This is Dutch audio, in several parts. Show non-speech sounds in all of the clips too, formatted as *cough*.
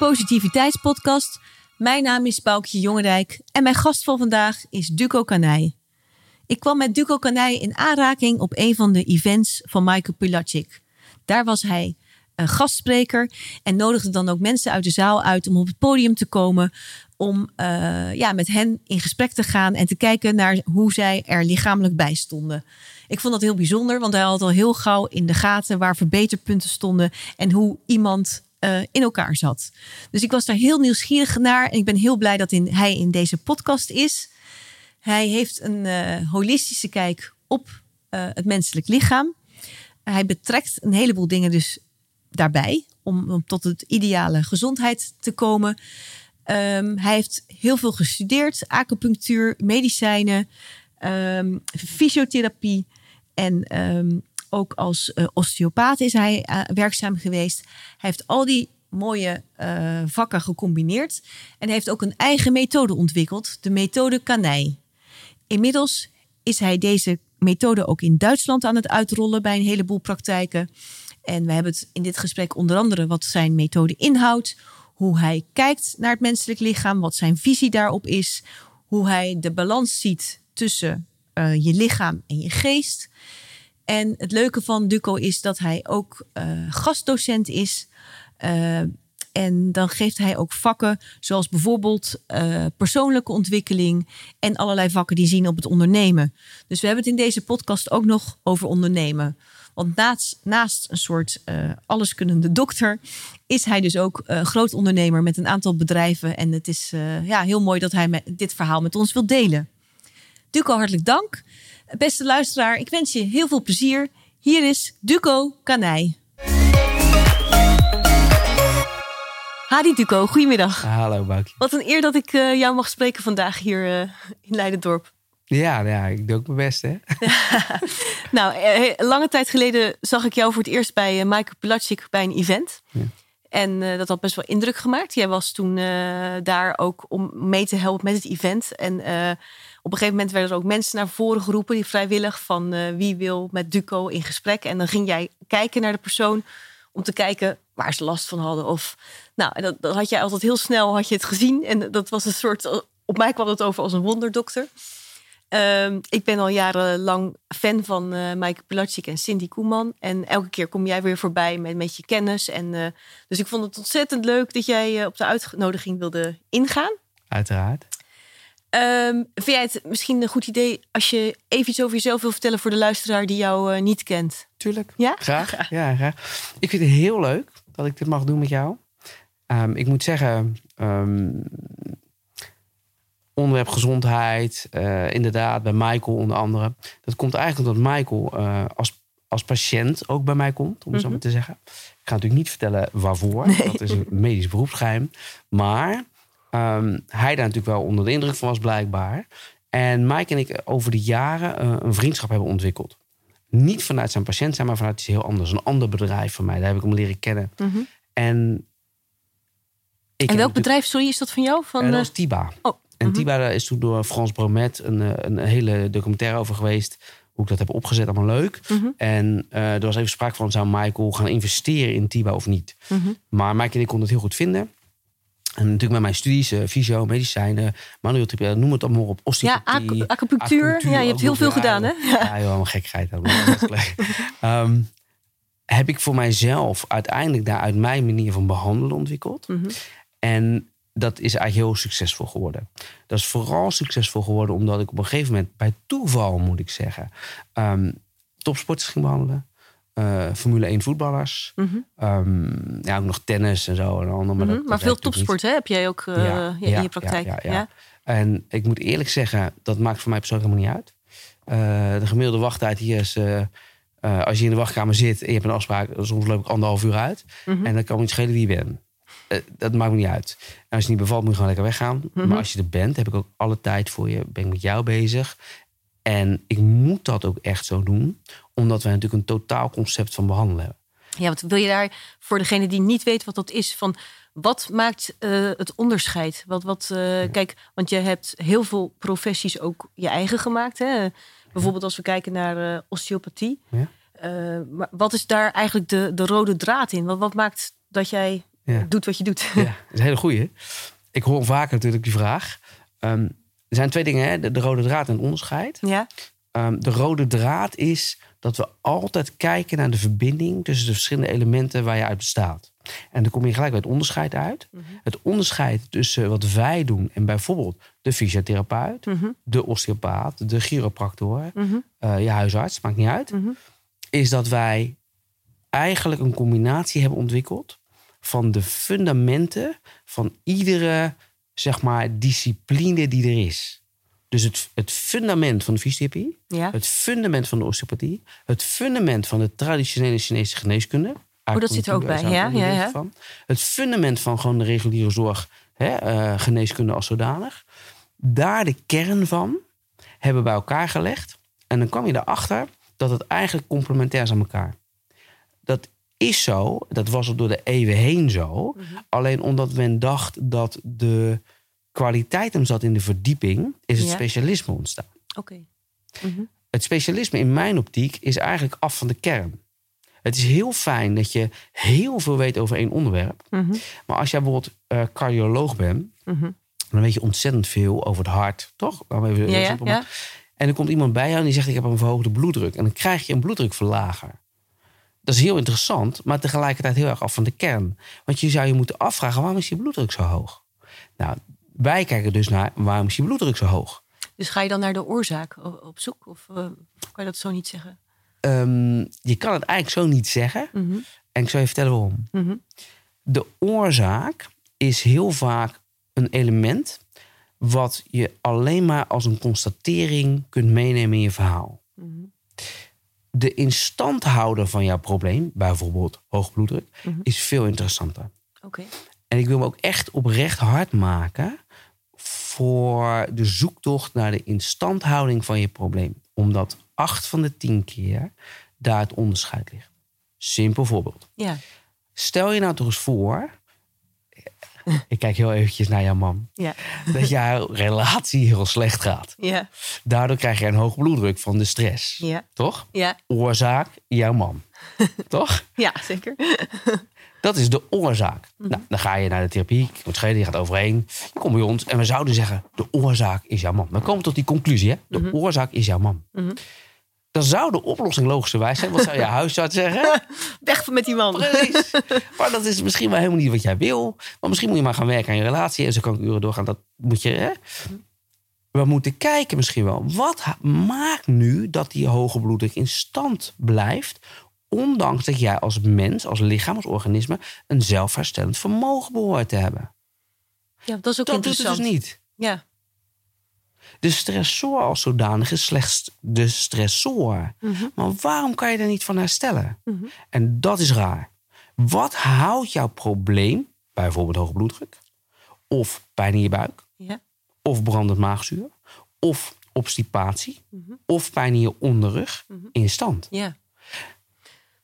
Positiviteitspodcast. Mijn naam is Boukje Jongerijk en mijn gast van vandaag is Duco Kanij. Ik kwam met Duco Kanij in aanraking op een van de events van Michael Pilacic. Daar was hij een gastspreker en nodigde dan ook mensen uit de zaal uit om op het podium te komen om uh, ja, met hen in gesprek te gaan en te kijken naar hoe zij er lichamelijk bij stonden. Ik vond dat heel bijzonder, want hij had al heel gauw in de gaten waar verbeterpunten stonden en hoe iemand uh, in elkaar zat. Dus ik was daar heel nieuwsgierig naar en ik ben heel blij dat hij in deze podcast is. Hij heeft een uh, holistische kijk op uh, het menselijk lichaam. Hij betrekt een heleboel dingen dus daarbij om, om tot het ideale gezondheid te komen. Um, hij heeft heel veel gestudeerd: acupunctuur, medicijnen, um, fysiotherapie en um, ook als uh, osteopaat is hij uh, werkzaam geweest. Hij heeft al die mooie uh, vakken gecombineerd en heeft ook een eigen methode ontwikkeld, de methode Kanij. Inmiddels is hij deze methode ook in Duitsland aan het uitrollen bij een heleboel praktijken. En we hebben het in dit gesprek onder andere wat zijn methode inhoudt, hoe hij kijkt naar het menselijk lichaam, wat zijn visie daarop is, hoe hij de balans ziet tussen je lichaam en je geest. En het leuke van Duco is dat hij ook uh, gastdocent is. Uh, en dan geeft hij ook vakken zoals bijvoorbeeld uh, persoonlijke ontwikkeling en allerlei vakken die zien op het ondernemen. Dus we hebben het in deze podcast ook nog over ondernemen. Want naast, naast een soort uh, alleskunnende dokter is hij dus ook uh, groot ondernemer met een aantal bedrijven. En het is ja, heel mooi dat hij dit verhaal met ons wil delen. Duco, hartelijk dank. Beste luisteraar, ik wens je heel veel plezier. Hier is Duco Kanij. Hadi Duco, goedemiddag. Hallo Boukje. Wat een eer dat ik uh, jou mag spreken vandaag hier uh, in Leidendorp. Ja, ja, ik doe ook mijn best, hè? *laughs* nou, eh, lange tijd geleden zag ik jou voor het eerst bij Michael Pilacic bij een event. Ja. En uh, dat had best wel indruk gemaakt. Jij was toen uh, daar ook om mee te helpen met het event. En uh, op een gegeven moment werden er ook mensen naar voren geroepen, die vrijwillig, van wie wil met Duco in gesprek. En dan ging jij kijken naar de persoon om te kijken waar ze last van hadden. Of, nou, en dat, dat had jij altijd heel snel had je het gezien. En dat was een soort, op mij kwam het over als een wonderdokter. Uh, ik ben al jarenlang fan van uh, Maaike Pilacic en Cindy Koeman. En elke keer kom jij weer voorbij met, met je kennis. En, uh, dus ik vond het ontzettend leuk dat jij uh, op de uitnodiging wilde ingaan. Uiteraard. Um, vind jij het misschien een goed idee als je even iets over jezelf wil vertellen voor de luisteraar die jou niet kent? Tuurlijk. Ja? Graag. *laughs* Ja, graag. Ik vind het heel leuk dat ik dit mag doen met jou. Um, ik moet zeggen, um, onderwerp gezondheid, uh, inderdaad, bij Michael onder andere. Dat komt eigenlijk omdat Michael uh, als, als patiënt ook bij mij komt, om mm -hmm. zo maar te zeggen. Ik ga natuurlijk niet vertellen waarvoor, nee. dat is een *laughs* medisch beroepsgeheim. Maar um, hij daar natuurlijk wel onder de indruk van was, blijkbaar. En Mike en ik over de jaren uh, een vriendschap hebben ontwikkeld. Niet vanuit zijn patiënt zijn, maar vanuit iets heel anders. Een ander bedrijf van mij, daar heb ik hem leren kennen. Mhm. Mm -hmm. En, en welk bedrijf, sorry, is dat van jou? Van, dat Tiba. Oh. En mm -hmm. Tiba is toen door Frans Bromet een, een hele documentaire over geweest. Hoe ik dat heb opgezet, allemaal leuk. Mhm. Mm -hmm. En uh, er was even sprake van, zou Michael gaan investeren in Tiba of niet? Mm -hmm. Maar Mike en ik konden het heel goed vinden. En natuurlijk met mijn studies, uh, fysio, medicijnen, manueel noem het allemaal op. Osteopathie, ja, acupunctuur. acupunctuur. Ja, je hebt heel veel gedaan, hè? Ja, ja joh, gekheid. um, *laughs* heb ik voor mijzelf uiteindelijk daar uit mijn manier van behandelen ontwikkeld. Mhm. En dat is eigenlijk heel succesvol geworden. Dat is vooral succesvol geworden omdat ik op een gegeven moment, bij toeval moet ik zeggen, um, topsporters ging behandelen. Uh, Formule 1 voetballers. Mhm. Um, ja, ook nog tennis en zo. En ander, maar Mhm, dat, Maar dat veel topsport hè, heb jij ook uh, Ja, in ja, je praktijk. ja, ja. En ik moet eerlijk zeggen, dat maakt voor mij persoonlijk helemaal niet uit. Uh, de gemiddelde wachttijd hier is... als je in de wachtkamer zit en je hebt een afspraak... soms loop ik anderhalf uur uit. Mhm. En dan kan me niet schelen wie je bent. Uh, dat maakt me niet uit. En als je niet bevalt, moet je gewoon lekker weggaan. Mhm. Maar als je er bent, heb ik ook alle tijd voor je. Ben ik met jou bezig. En ik moet dat ook echt zo doen. Omdat wij natuurlijk een totaal concept van behandelen hebben. Ja, wat wil je daar voor degene die niet weet wat dat is van wat maakt uh, het onderscheid? Wat, wat, uh, ja. Kijk, want je hebt heel veel professies ook je eigen gemaakt. Hè? Bijvoorbeeld als we kijken naar uh, osteopathie. Ja. maar wat is daar eigenlijk de, de rode draad in? Wat, wat maakt dat jij Ja. doet wat je doet. Ja, dat is een hele goeie. Ik hoor vaker natuurlijk die vraag. Ehm, er zijn twee dingen, hè? De, de rode draad en het onderscheid. Ja, Ehm, de rode draad is dat we altijd kijken naar de verbinding tussen de verschillende elementen waar je uit bestaat. En dan kom je gelijk bij het onderscheid uit. Het onderscheid tussen wat wij doen en bijvoorbeeld de fysiotherapeut, Mhm. de osteopaat, de chiropractor, Mhm. eh, je huisarts, maakt niet uit. Mhm. Is dat wij eigenlijk een combinatie hebben ontwikkeld van de fundamenten van iedere zeg maar, discipline die er is. Dus het, het fundament van de fysiotherapie, ja. het fundament van de osteopathie, het fundament van de traditionele Chinese geneeskunde. Oh, dat zit er ook bij, ja, ja, ja. Van. Het fundament van gewoon de reguliere zorg, hè, eh, geneeskunde als zodanig. Daar de kern van hebben we bij elkaar gelegd. En dan kwam je erachter dat het eigenlijk complementair is aan elkaar. Is zo, dat was al door de eeuwen heen zo. Mhm. Alleen omdat men dacht dat de kwaliteit hem zat in de verdieping, is het Ja. specialisme ontstaan. Oké. Mhm. Het specialisme in mijn optiek is eigenlijk af van de kern. Het is heel fijn dat je heel veel weet over één onderwerp. Mhm. Maar als jij bijvoorbeeld eh, cardioloog bent, dan weet je ontzettend veel over het hart, toch? Even Ja, ja. En dan komt iemand bij jou en die zegt: Ik heb een verhoogde bloeddruk. En dan krijg je een bloeddrukverlager. Dat is heel interessant, maar tegelijkertijd heel erg af van de kern. Want je zou je moeten afvragen: waarom is je bloeddruk zo hoog? Nou, wij kijken dus naar waarom is je bloeddruk zo hoog? Dus ga je dan naar de oorzaak op zoek? Of eh, kan je dat zo niet zeggen? Ehm, je kan het eigenlijk zo niet zeggen. Mhm. En ik zal je vertellen waarom. Mhm. De oorzaak is heel vaak een element wat je alleen maar als een constatering kunt meenemen in je verhaal. Mhm. De instandhouder van jouw probleem, bijvoorbeeld hoog bloeddruk, Mhm. is veel interessanter. Oké. En ik wil me ook echt oprecht hard maken voor de zoektocht naar de instandhouding van je probleem. Omdat acht van de tien keer daar het onderscheid ligt. Simpel voorbeeld. Ja. Stel je nou toch eens voor. Ik kijk heel eventjes naar jouw man. Ja. Dat jouw relatie heel slecht gaat. Ja. Daardoor krijg je een hoge bloeddruk van de stress. Ja. Toch? Ja. Oorzaak, jouw man. *laughs* Toch? Ja, zeker. *laughs* Dat is de oorzaak. Nou, dan ga je naar de therapie. Je wordt schelen, je gaat overheen. Je komt bij ons en we zouden zeggen: de oorzaak is jouw man. We komen tot die conclusie: hè? de oorzaak is jouw man. Mhm. Dan zou de oplossing logischerwijs zijn. Wat zou je *laughs* huisarts zeggen? *laughs* Weg met die man. Precies. Maar dat is misschien wel helemaal niet wat jij wil. Maar misschien moet je maar gaan werken aan je relatie. En zo kan ik uren doorgaan. Dat moet je. Hè? We moeten kijken misschien wel. Wat maakt nu dat die hoge bloeddruk in stand blijft? Ondanks dat jij als mens, als lichaam, als organisme... een zelfherstellend vermogen behoort te hebben. Ja, dat is ook Dat doet het interessant. dus niet. Ja. De stressor als zodanig is slechts de stressor. Mhm. Maar waarom kan je er niet van herstellen? Mhm. En dat is raar. Wat houdt jouw probleem, bijvoorbeeld hoge bloeddruk, of pijn in je buik, of brandend maagzuur, of obstipatie, Mhm. of pijn in je onderrug, in stand? Ja.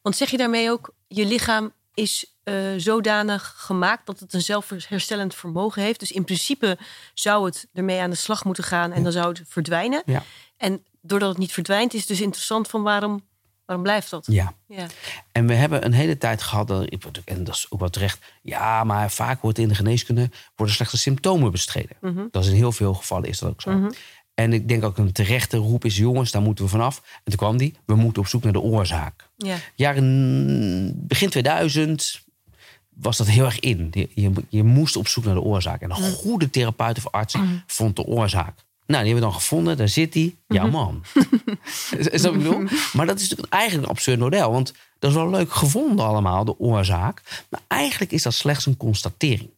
Want zeg je daarmee ook, je lichaam is eh, zodanig gemaakt dat het een zelfherstellend vermogen heeft. Dus in principe zou het ermee aan de slag moeten gaan en dan zou het verdwijnen. Ja. En doordat het niet verdwijnt, is het dus interessant van waarom, waarom blijft dat? Ja. Ja. En we hebben een hele tijd gehad, dat- en dat is ook wel terecht. Ja, maar vaak wordt in de geneeskunde worden slechts symptomen bestreden. Mhm. Dat is in heel veel gevallen is dat ook zo. Mhm. En ik denk ook een terechte roep is: jongens, daar moeten we vanaf. En toen kwam die: we moeten op zoek naar de oorzaak. Ja. Jaren begin 2000 was dat heel erg in. Je, je, je moest op zoek naar de oorzaak. En een goede therapeut of arts vond de oorzaak. Nou, die hebben we dan gevonden. Daar zit hij. Ja, man. *laughs* is dat wat ik bedoel? Maar dat is natuurlijk eigenlijk een absurd model. Want dat is wel leuk gevonden allemaal, de oorzaak. Maar eigenlijk is dat slechts een constatering.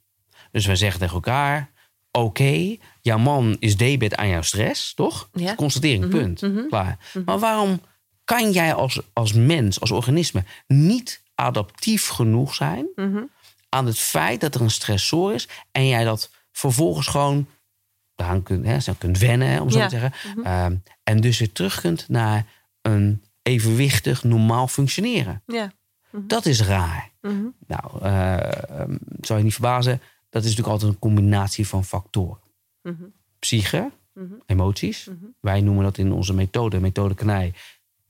Dus we zeggen tegen elkaar... Oké, jouw man is debet aan jouw stress, toch? Ja. Constatering, punt. Klaar. Maar waarom kan jij als, als mens, als organisme... niet adaptief genoeg zijn Mhm. aan het feit dat er een stressor is... en jij dat vervolgens gewoon daaraan kunt, hè, kunt wennen, hè, om zo Ja. te zeggen. Ehm, en dus weer terug kunt naar een evenwichtig, normaal functioneren. Ja. Dat is raar. Mhm. Nou, eh, ehm, zou je niet verbazen, dat is natuurlijk altijd een combinatie van factoren. Mhm. Psyche, Mhm. emoties. Mhm. Wij noemen dat in onze methode, methode Kanij,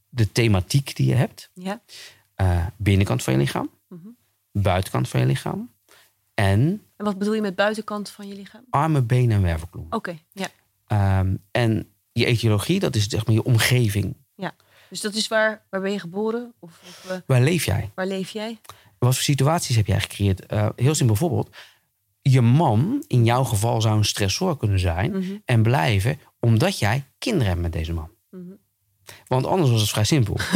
de thematiek die je hebt. Ja. Eh, binnenkant van je lichaam, Mhm. buitenkant van je lichaam En En wat bedoel je met buitenkant van je lichaam? armen, benen en wervelklom. Oké, ja. Ehm, en je etiologie, dat is zeg maar je omgeving. Dus dat is waar, waar ben je geboren? Of, of eh, Waar leef jij? waar leef jij? Wat voor situaties heb jij gecreëerd? Eh, heel simpel bijvoorbeeld. Je man, in jouw geval, zou een stressor kunnen zijn Mhm, en blijven omdat jij kinderen hebt met deze man. mhm. Want anders was het vrij simpel. *laughs*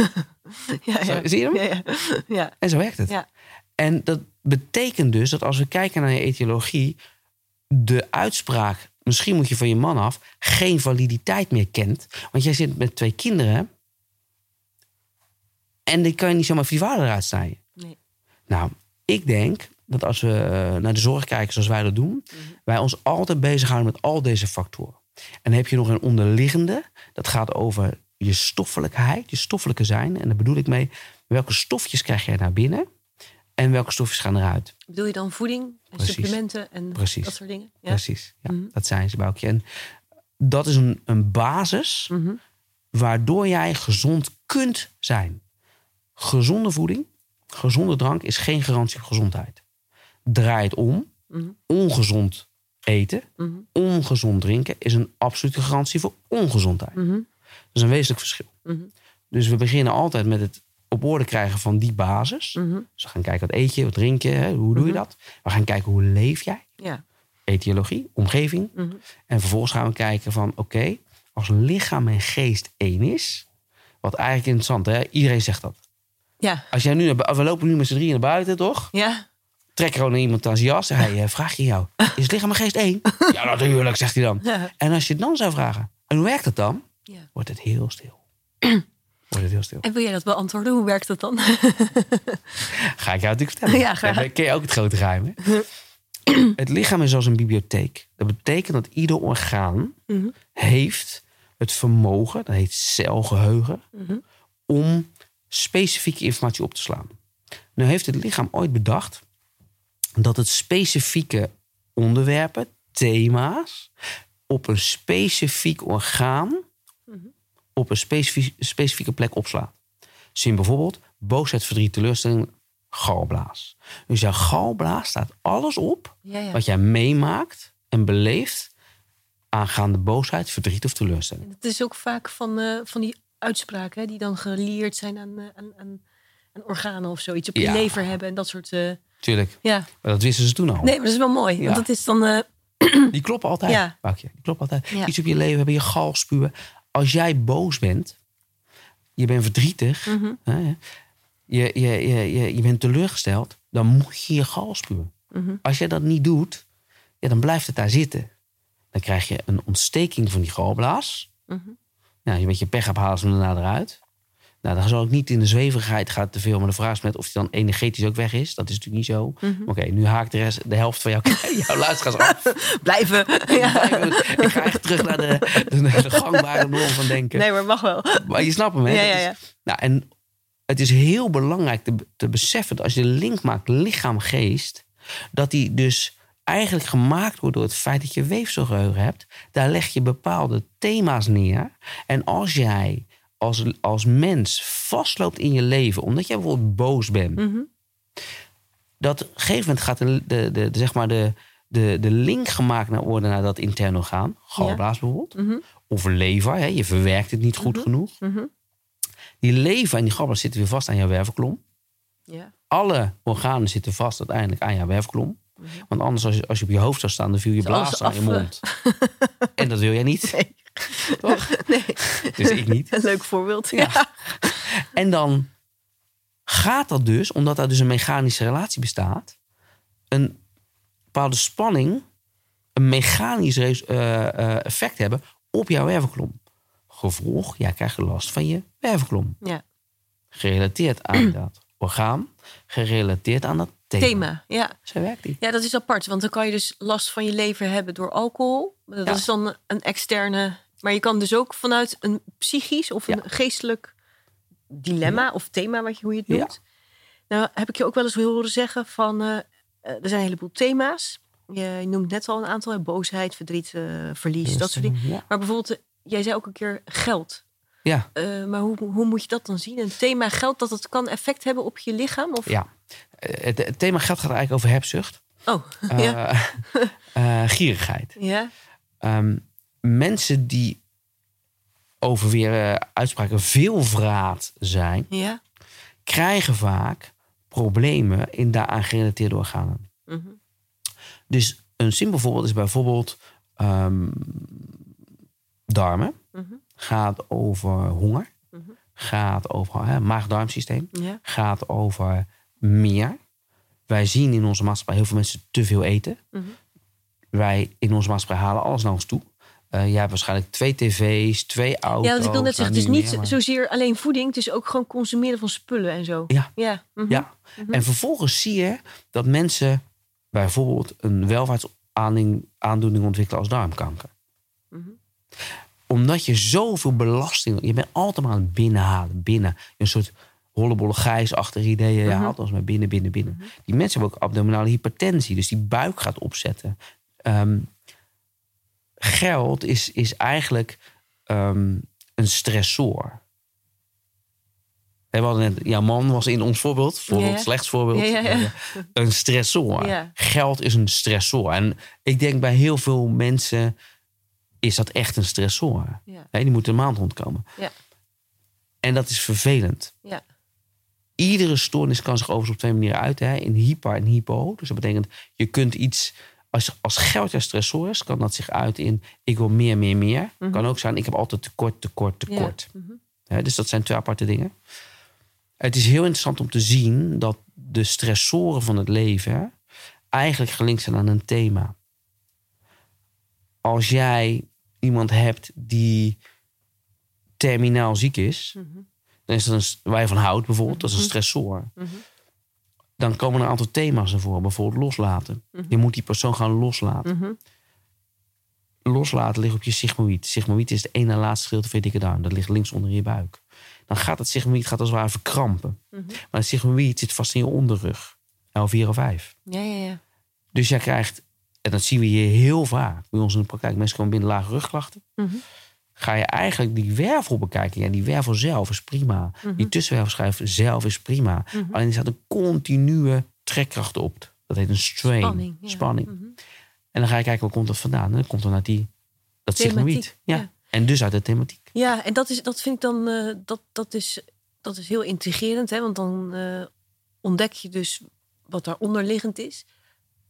Ja, Zo, ja. zie je hem? Ja, ja. ja. En zo werkt het. Ja. En dat betekent dus dat als we kijken naar je etiologie, de uitspraak, misschien moet je van je man af, geen validiteit meer kent. Want jij zit met twee kinderen en die kan je niet zomaar voor vader eruit snijden. Nee. Nou, ik denk dat als we eh, naar de zorg kijken zoals wij dat doen, wij ons altijd bezighouden met al deze factoren. En dan heb je nog een onderliggende, dat gaat over je stoffelijkheid, je stoffelijke zijn. En daar bedoel ik mee, welke stofjes krijg jij naar binnen en welke stofjes gaan eruit. Bedoel je dan voeding en Precies. supplementen en Precies. dat soort dingen? Ja. Precies, ja, Mhm. dat zijn ze, Boukje. En dat is een, een basis Mhm. waardoor jij gezond kunt zijn. Gezonde voeding, gezonde drank is geen garantie op gezondheid. Draai het om. Mhm. Ongezond eten, ongezond drinken is een absolute garantie voor ongezondheid. Dat is een wezenlijk verschil. Mhm. Dus we beginnen altijd met het op orde krijgen van die basis. Mhm. Dus we gaan kijken wat eet je, wat drink je, hè, hoe doe je Mhm. dat. We gaan kijken hoe leef jij, Ja. etiologie, omgeving. En vervolgens gaan we kijken van oké, als lichaam en geest één is, wat eigenlijk interessant is, iedereen zegt dat. Ja. Als jij nu, we lopen nu met z'n drieën naar buiten, toch? Ja. Trek gewoon iemand aan zijn jas. Zeg, hey, eh, vraag je jou, *laughs* is lichaam en geest één? ja, natuurlijk, zegt hij dan. Ja. En als je het dan zou vragen, en hoe werkt dat dan? Ja. Wordt het heel stil. *clears throat* Wordt het heel stil. En wil jij dat beantwoorden? Hoe werkt dat dan? *laughs* Ga ik jou natuurlijk vertellen. Ja, graag. Dan ken je ook het grote geheim. Hè? *clears throat* het lichaam is als een bibliotheek. Dat betekent dat ieder orgaan Mhm. heeft het vermogen, dat heet celgeheugen, Mhm. om specifieke informatie op te slaan. Nu heeft het lichaam ooit bedacht dat het specifieke onderwerpen, thema's, op een specifiek orgaan. Op een specifie- specifieke plek opslaat. Zie bijvoorbeeld boosheid, verdriet, teleurstelling, galblaas. Dus jouw galblaas staat alles op Ja, ja. wat jij meemaakt en beleeft aangaande boosheid, verdriet of teleurstelling. Het is ook vaak van, eh, van die uitspraken hè, die dan gelieerd zijn aan, eh, aan, aan, aan organen of zoiets. Op je Ja. lever hebben en dat soort... eh, Tuurlijk, ja. maar dat wisten ze toen al. Nee, maar dat is wel mooi. Want dat is dan... Die kloppen altijd, Ja. Die kloppen altijd. Iets op je leven hebben, je gal spuwen. Als jij boos bent, je bent verdrietig, mhm, hè, je, je, je, je, je bent teleurgesteld, dan moet je je gal spuwen. mhm. Als jij dat niet doet, ja, dan blijft het daar zitten. Dan krijg je een ontsteking van die galblaas. Mhm. Nou, als je met je pech hebt, halen ze hem daarna eruit. Nou, dan zal ik niet in de zweverigheid gaan te veel. Maar de vraag is met of hij dan energetisch ook weg is. Dat is natuurlijk niet zo. Mhm. Oké, nu haakt de rest, de helft van jouw, *laughs* jouw luisteraars af. *laughs* *laughs* Blijven. ja. Ik ga echt terug naar de, de, de gangbare norm van denken. Nee, maar mag wel. Maar je snapt hem, hè? Ja, Dat ja, is- ja. nou, en het is heel belangrijk te, te beseffen dat als je de link maakt lichaam-geest, dat die dus eigenlijk gemaakt wordt door het feit dat je weefselgeheugen hebt. Daar leg je bepaalde thema's neer. En als jij als, als mens vastloopt in je leven, omdat jij bijvoorbeeld boos bent, Mhm. dat op een gegeven moment gaat de, de, de, de- zeg maar de, de, de link gemaakt naar worden naar dat intern orgaan, galblaas bijvoorbeeld, Mhm. of lever, hè, je verwerkt het niet goed genoeg. Mhm. Die lever en die galblaas zitten weer vast aan jouw wervelklom. Ja. Alle organen zitten vast uiteindelijk aan jouw wervelklom. Want anders, als je, als je op je hoofd zou staan, dan viel je blaas aan je af, eh? mond. *laughs* en dat wil jij niet. Nee. *laughs* Toch? Nee. Dus ik niet. Een leuk voorbeeld. Ja. *laughs* En dan gaat dat dus, omdat daar dus een mechanische relatie bestaat, een bepaalde spanning, een mechanisch eh, eh, effect hebben op jouw wervelklom. Gevolg, jij krijgt last van je wervelklom. Ja. Gerelateerd aan *clears throat* dat orgaan, gerelateerd aan dat thema. Thema. Ja. Zo werkt die. ja, dat is apart. Want dan kan je dus last van je lever hebben door alcohol. Dat Ja. is dan een externe... Maar je kan dus ook vanuit een psychisch of een Ja. geestelijk dilemma of thema, wat je, hoe je het noemt. Nou heb ik je ook wel eens horen zeggen van... eh, eh, er zijn een heleboel thema's. Je, noemt net al een aantal. Boosheid, verdriet, eh, verlies, dat soort dingen. Maar bijvoorbeeld, jij zei ook een keer geld. Ja, maar hoe, hoe moet je dat dan zien? Een thema geld, dat het kan effect hebben op je lichaam? Of? ja. Het, het thema geld gaat eigenlijk over hebzucht. Oh, *laughs* ja. Gierigheid. Ja. Ehm, mensen die over weer eh, uitspraken veel vraat zijn, Ja. krijgen vaak problemen in daaraan gerelateerde organen. Mhm. Dus een simpel voorbeeld is bijvoorbeeld ehm, darmen. Mhm. Gaat over honger. Mhm. Gaat over maag-darmsysteem. Ja. Gaat over meer. Wij zien in onze maatschappij heel veel mensen te veel eten. Mhm. Wij in onze maatschappij halen alles naar ons toe. Eh jij hebt waarschijnlijk twee tv's, twee auto's. Ja, want ik wil net nou, zeggen, het is niet meer, maar- zozeer alleen voeding. Het is ook gewoon consumeren van spullen en zo. Ja. Ja. mhm. Ja, en vervolgens zie je dat mensen bijvoorbeeld een welvaartsaandoening ontwikkelen als darmkanker. Mhm. Omdat je zoveel belasting, je bent altijd maar aan het binnenhalen, binnen. Een soort hollebolle gijsachtige ideeën, je Mhm. haalt ons maar binnen, binnen, binnen. Die mensen hebben ook abdominale hypertensie, dus die buik gaat opzetten. Ehm, geld is, is eigenlijk ehm, een stressor. We hadden net, jouw man was in ons voorbeeld, voorbeeld Ja, ja. slechts voorbeeld, Ja, een stressor. Geld is een stressor. En ik denk bij heel veel mensen is dat echt een stressor. Die moeten een maand rondkomen. En dat is vervelend. Iedere stoornis kan zich overigens op twee manieren uiten. Hè? In hyper en hypo. Dus dat betekent, je kunt iets... Als, als geld jouw stressor is, kan dat zich uiten in... ik wil meer, meer, meer. Kan ook zijn, ik heb altijd tekort, tekort, tekort. Mhm. Dus dat zijn twee aparte dingen. Het is heel interessant om te zien dat de stressoren van het leven eigenlijk gelinkt zijn aan een thema. Als jij iemand hebt die terminaal ziek is, Mhm. dan is dat een, waar je van houdt bijvoorbeeld, dat is een stressor. Dan komen er een aantal thema's voren, bijvoorbeeld loslaten. Mhm. Je moet die persoon gaan loslaten. Mhm. Loslaten ligt op je sigmoïd. Sigmoïd is de ene laatste gedeelte van je dikke darm. Dat ligt links onder je buik. Dan gaat het sigmoïd gaat als het ware verkrampen. Mhm. Maar het sigmoïd zit vast in je onderrug. L4 of 5. Ja, ja, ja. Dus jij krijgt, en dat zien we hier heel vaak bij ons in de praktijk, mensen komen binnen lage rugklachten. Mhm. Ga je eigenlijk die wervel bekijken. Ja, die wervel zelf is prima. Mhm. Die tussenwervelschijf zelf is prima. Alleen er staat een continue trekkracht op. Dat heet een strain. Spanning. ja. Spanning. Mhm. En dan ga je kijken, waar komt dat vandaan? En dan komt dan uit die, dat sigmoïd. Ja. ja. En dus uit de thematiek. Ja, en dat, is, dat vind ik dan eh, dat, dat, is, dat is heel intrigerend. Hè? Want dan eh, ontdek je dus wat daaronder liggend is.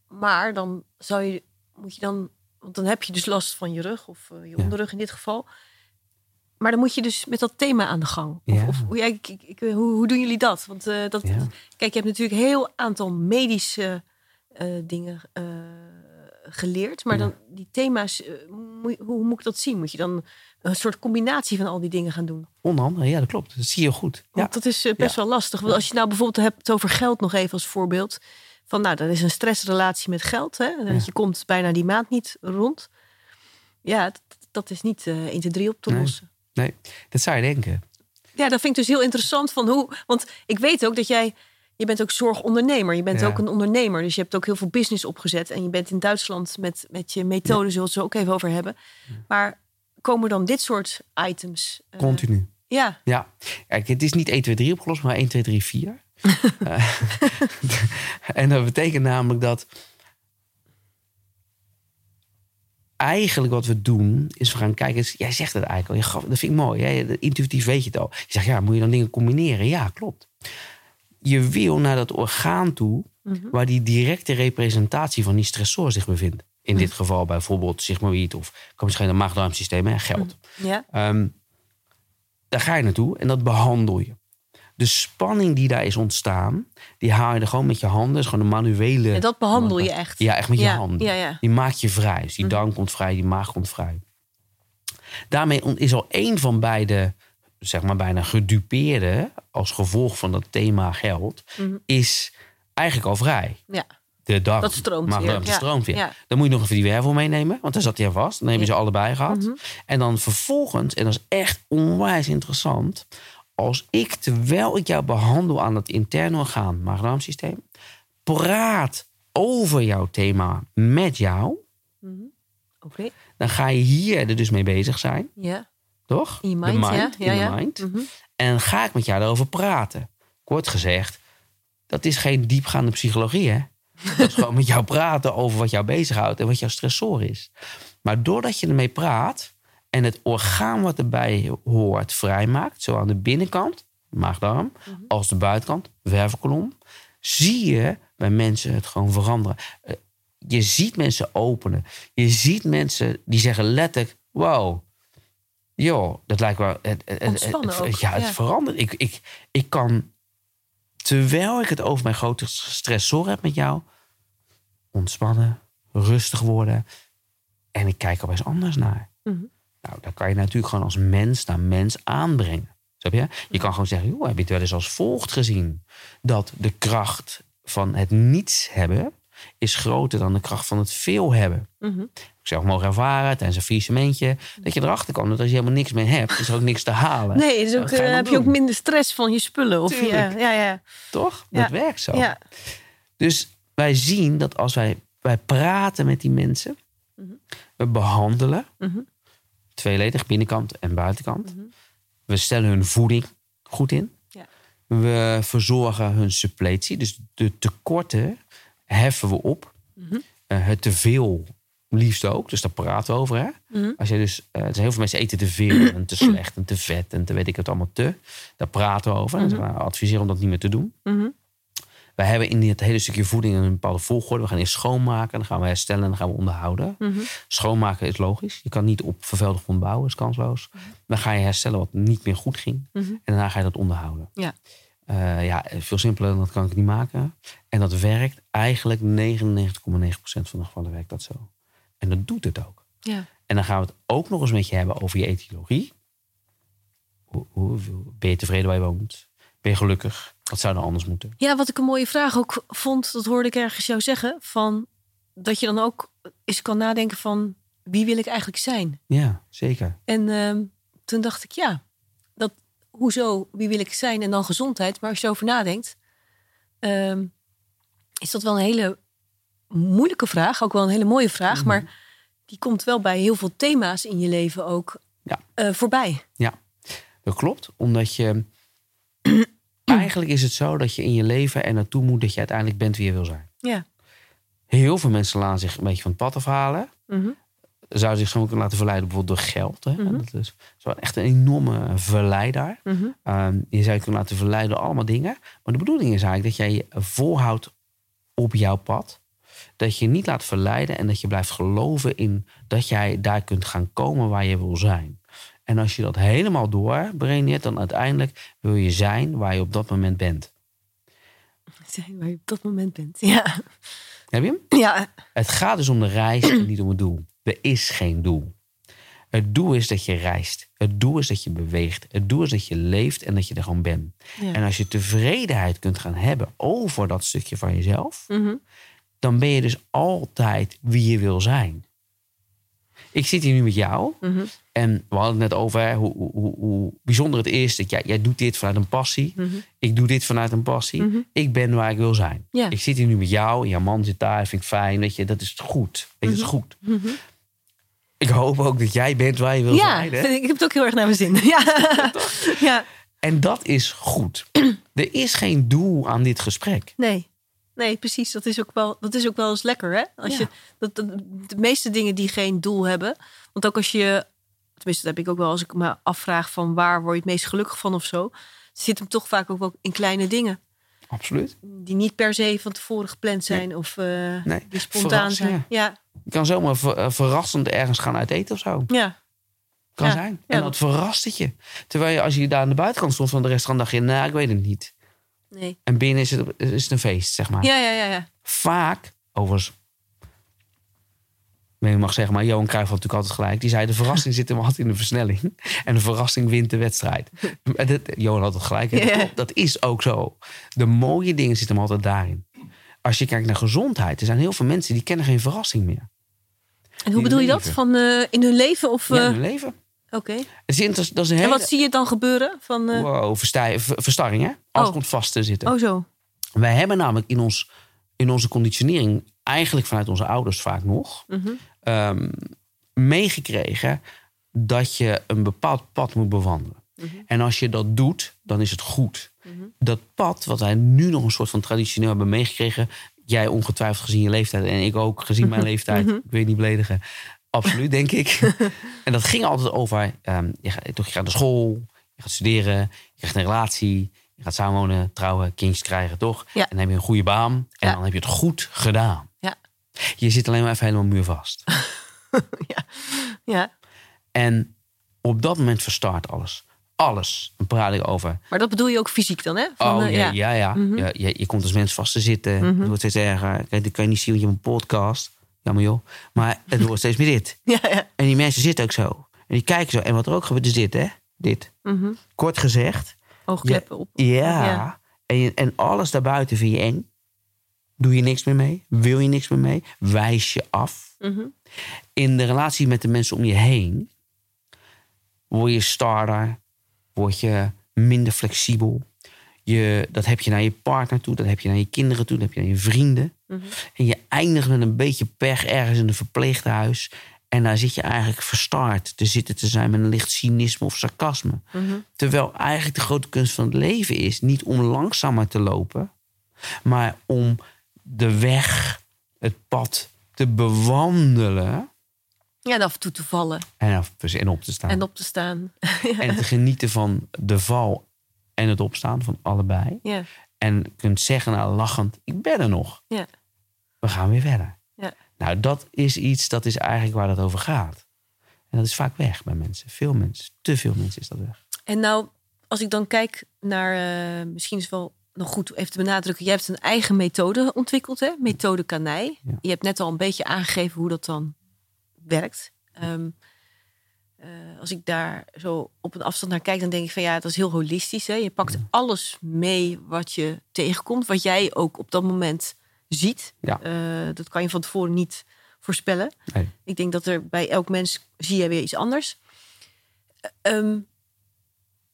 Maar dan zou je, moet je dan, want dan heb je dus last van je rug of eh, je onderrug in dit geval. Maar dan moet je dus met dat thema aan de gang. Of, Ja. of hoe, ja, ik, ik, ik- hoe, hoe doen jullie dat? Want eh, dat, Ja. kijk, je hebt natuurlijk een heel aantal medische eh, dingen eh, geleerd. Maar dan die thema's, eh, hoe moet ik dat zien? Moet je dan een soort combinatie van al die dingen gaan doen? Onder andere, ja, dat klopt. Dat zie je goed. Ja. Want dat is eh, best wel lastig. Want als je nou bijvoorbeeld hebt over geld nog even als voorbeeld. Van nou, dat is een stressrelatie met geld. Hè? Ja. je komt bijna die maand niet rond. Ja, dat, dat is niet eh 1, 2, 3 op te Nee. lossen. Nee, dat zou je denken. Ja, dat vind ik dus heel interessant van hoe. Want ik weet ook dat jij. Je bent ook zorgondernemer. Je bent Ja. ook een ondernemer. Dus je hebt ook heel veel business opgezet. En je bent in Duitsland met, met je methode, zullen we het ook even over hebben. Maar komen dan dit soort items? eh, Continu. ja, Ja, kijk, het is niet 1, 2, 3 opgelost, maar 1, 2, 3, 4. *laughs* Eh, en dat betekent namelijk dat eigenlijk wat we doen, is we gaan kijken. Jij zegt het eigenlijk al, dat vind ik mooi. Hè? Intuïtief weet je het al. Je zegt, ja, moet je dan dingen combineren? Ja, klopt. Je wil naar dat orgaan toe Mhm. waar die directe representatie van die stressor zich bevindt. In dit geval bijvoorbeeld sigmoïd of kan misschien een maag-darmsysteem, hè, geld. ja. Ehm, daar ga je naartoe en dat behandel je. De spanning die daar is ontstaan, die haal je er gewoon met je handen. Is gewoon een manuele. En dat behandel je echt. Ja, echt met je handen. ja, ja. Die maak je vrij. Dus die darm komt vrij, die maag komt vrij. Daarmee is al één van beide, zeg maar bijna gedupeerde, als gevolg van dat thema geld, Mhm. is eigenlijk al vrij. Ja. De darm, Dat stroomt maag, weer. stroomt weer. Dan moet je nog even die wervel meenemen, want daar zat hij aan vast. Dan heb je Ja. ze allebei gehad. Mhm. En dan vervolgens, en dat is echt onwijs interessant, als ik terwijl ik jou behandel aan het interne orgaan, maag-darmsysteem, praat over jouw thema met jou. Oké. dan ga je hier er dus mee bezig zijn, Ja. toch? In je mind, ja. Ja, in ja. mind. Mhm. En ga ik met jou daarover praten. Kort gezegd, dat is geen diepgaande psychologie, hè? *laughs* Dat is gewoon met jou praten over wat jou bezighoudt en wat jouw stressor is. Maar doordat je ermee praat en het orgaan wat erbij hoort vrijmaakt, zowel aan de binnenkant, maagdarm, als de buitenkant, wervelkolom, zie je bij mensen het gewoon veranderen. Eh, Je ziet mensen openen. Je ziet mensen die zeggen letterlijk: Wow, joh, dat lijkt wel. Het, ja, het ja. verandert. Ik, ik, ik kan, terwijl ik het over mijn grote stressor heb met jou, ontspannen, rustig worden. En ik kijk er eens anders naar. Mhm. Nou, daar kan je natuurlijk gewoon als mens naar mens aanbrengen. Snap je? Je kan gewoon zeggen, joh, heb je het wel eens als volgt gezien? Dat de kracht van het niets hebben is groter dan de kracht van het veel hebben. Mhm. Ik zelf mogen ervaren tijdens een faillissementje. Dat je erachter komt dat als je helemaal niks meer hebt, is er ook niks te halen. Nee, dus ook, je eh, dan heb je ook minder stress van je spullen. Of je, Tuurlijk. ja, ja, Toch? Ja. Dat werkt zo. ja. Dus wij zien dat als wij, wij praten met die mensen, we behandelen, Mhm. Tweeledig, binnenkant en buitenkant. We stellen hun voeding goed in. Ja. We verzorgen hun suppletie, dus de tekorten heffen we op. Mhm. Eh, het teveel liefst ook, dus daar praten we over. Hè? Mhm. Als je dus, er zijn heel veel mensen eten te veel en te *clears throat* slecht en te vet en te weet ik het allemaal te. Daar praten we over. En we adviseren om dat niet meer te doen. Mhm. Wij hebben in dit hele stukje voeding een bepaalde volgorde. We gaan eerst schoonmaken, dan gaan we herstellen en dan gaan we onderhouden. Mhm. Schoonmaken is logisch. Je kan niet op vervuilde grond bouwen, is kansloos. Dan ga je herstellen wat niet meer goed ging. Mhm. En daarna ga je dat onderhouden. Ja. Eh, ja, veel simpeler dan dat kan ik het niet maken. En dat werkt eigenlijk 99,9% van de gevallen werkt dat zo. En dat doet het ook. ja. En dan gaan we het ook nog eens met je hebben over je etiologie. Hoe, hoe, ben je tevreden waar je woont? Ben je gelukkig? Wat zou er anders moeten? Ja, wat ik een mooie vraag ook vond, dat hoorde ik ergens jou zeggen. Van, dat je dan ook eens kan nadenken van wie wil ik eigenlijk zijn? Ja, zeker. En ehm, toen dacht ik, ja, dat, hoezo, wie wil ik zijn? En dan gezondheid. Maar als je erover nadenkt, ehm, is dat wel een hele moeilijke vraag. Ook wel een hele mooie vraag. Mhm. Maar die komt wel bij heel veel thema's in je leven ook Ja. eh, voorbij. Ja, dat klopt. Omdat je. *clears throat* Eigenlijk is het zo dat je in je leven er naartoe moet dat je uiteindelijk bent wie je wil zijn. Ja. Heel veel mensen laten zich een beetje van het pad afhalen. Mhm. Zouden zich zo kunnen laten verleiden bijvoorbeeld door geld. Hè? Mhm. Dat is, echt een enorme verleider. Ehm, je zou je kunnen laten verleiden door allemaal dingen. Maar de bedoeling is eigenlijk dat jij je volhoudt op jouw pad. Dat je niet laat verleiden en dat je blijft geloven in dat jij daar kunt gaan komen waar je wil zijn. En als je dat helemaal doorbrengt, dan uiteindelijk wil je zijn waar je op dat moment bent. Zijn waar je op dat moment bent. Ja. Heb je hem? Ja. Het gaat dus om de reis en niet om het doel. Er is geen doel. Het doel is dat je reist. Het doel is dat je beweegt. Het doel is dat je leeft en dat je er gewoon bent. Ja. En als je tevredenheid kunt gaan hebben over dat stukje van jezelf, Mhm. dan ben je dus altijd wie je wil zijn. Ik zit hier nu met jou Mhm. en we hadden het net over hè, hoe, hoe, hoe bijzonder het is dat jij, jij doet dit vanuit een passie. Mhm. Ik doe dit vanuit een passie. Mhm. Ik ben waar ik wil zijn. Ik zit hier nu met jou. Jouw man zit daar. Vind ik fijn. Weet je, dat is goed. Weet je, dat is goed. Ik hoop ook dat jij bent waar je wil Ja, zijn. Hè? ik heb het ook heel erg naar mijn zin. *laughs* Ja. ja. En dat is goed. er is geen doel aan dit gesprek. Nee. Nee, precies. Dat is ook wel, dat is ook wel eens lekker, hè? Als Ja. je, dat, dat- de meeste dingen die geen doel hebben. Want ook als je, tenminste, dat heb ik ook wel als ik me afvraag van waar word je het meest gelukkig van of zo. Zit hem toch vaak ook wel in kleine dingen. Absoluut. Die niet per se van tevoren gepland zijn of eh, Nee, die spontaan zijn. Ja, Je kan zomaar ver- eh, verrassend ergens gaan uit eten of zo. ja. Kan Ja. zijn. En dat verrast het je. Terwijl je als je daar aan de buitenkant stond van de restaurant, dacht je, nou, ik weet het niet. Nee. En binnen is het, is het een feest, zeg maar. Ja, ja, ja, ja. Vaak, overigens, ik mag zeggen, maar Johan Cruijff had natuurlijk altijd gelijk. Die zei, de verrassing zit hem altijd in de versnelling. *laughs* En de verrassing wint de wedstrijd. En dat, Johan had het gelijk. Dat, is ook zo. De mooie dingen zitten hem altijd daarin. Als je kijkt naar gezondheid, er zijn heel veel mensen die kennen geen verrassing meer. En hoe bedoel je dat? Van eh, in hun leven? Of, Ja, in eh, hun leven. Oké. Dat is een En wat zie je dan gebeuren? Van, eh, Wow, verstarring, hè? Alles Oh. komt vast te zitten. Oh, zo. Wij hebben namelijk in, ons, in onze conditionering, eigenlijk vanuit onze ouders vaak nog, Mhm. ehm, meegekregen dat je een bepaald pad moet bewandelen. Mhm. En als je dat doet, dan is het goed. Dat pad, wat wij nu nog een soort van traditioneel hebben meegekregen, jij ongetwijfeld gezien je leeftijd en ik ook gezien mijn *laughs* leeftijd. Mhm. Ik weet niet beledigen. Absoluut, denk ik. *laughs* en dat ging altijd over, ehm, je, gaat, je gaat naar school, je gaat studeren, je krijgt een relatie, je gaat samenwonen, trouwen, kindjes krijgen, toch? Ja. En dan heb je een goede baan en Ja. dan heb je het goed gedaan. Ja. Je zit alleen maar even helemaal muurvast. *laughs* ja. ja. en op dat moment verstart alles. Alles. Dan praat ik over Maar dat bedoel je ook fysiek dan, hè? Van, oh eh, ja, ja, ja. Mhm. ja je, je komt als mens vast te zitten. Het wordt steeds erger. Dat kan je niet zien, want je hebt een podcast. Jammer joh. Maar het wordt steeds meer dit. *laughs* ja, ja. En die mensen zitten ook zo. En die kijken zo. En wat er ook gebeurt is dit, hè? Dit. Mhm. Kort gezegd. Oogkleppen op. Ja. Ja. En, je- en alles daarbuiten vind je eng. Doe je niks meer mee? Wil je niks meer mee? Wijs je af? Mhm. In de relatie met de mensen om je heen... word je starter. Word je minder flexibel. Je, dat heb je naar je partner toe. Dat heb je naar je kinderen toe. Dat heb je naar je vrienden. Mhm. En je eindigt met een beetje pech ergens in een verpleeghuis. En daar zit je eigenlijk verstaard te zitten te zijn met een licht cynisme of sarcasme. Mhm. Terwijl eigenlijk de grote kunst van het leven is niet om langzamer te lopen, maar om de weg, het pad te bewandelen Ja, en af en toe te vallen en, af- dus en op te staan. en op te staan. *laughs* En te genieten van de val en het opstaan van allebei. ja. En kunt zeggen, nou lachend, ik ben er nog. Ja. We gaan weer verder. Ja. Nou, dat is iets, dat is eigenlijk waar het over gaat. En dat is vaak weg bij mensen. Veel mensen, te veel mensen is dat weg. En nou, als ik dan kijk naar, eh, misschien is het wel nog goed even te benadrukken. Jij hebt een eigen methode ontwikkeld, hè? Methode Kanij. Ja. Je hebt net al een beetje aangegeven hoe dat dan werkt. Ehm, eh, als ik daar zo op een afstand naar kijk, dan denk ik van ja, dat is heel holistisch. Hè? Je pakt alles mee wat je tegenkomt, wat jij ook op dat moment ziet. Ja. Eh, dat kan je van tevoren niet voorspellen. Nee. Ik denk dat er bij elk mens zie je weer iets anders. Ehm,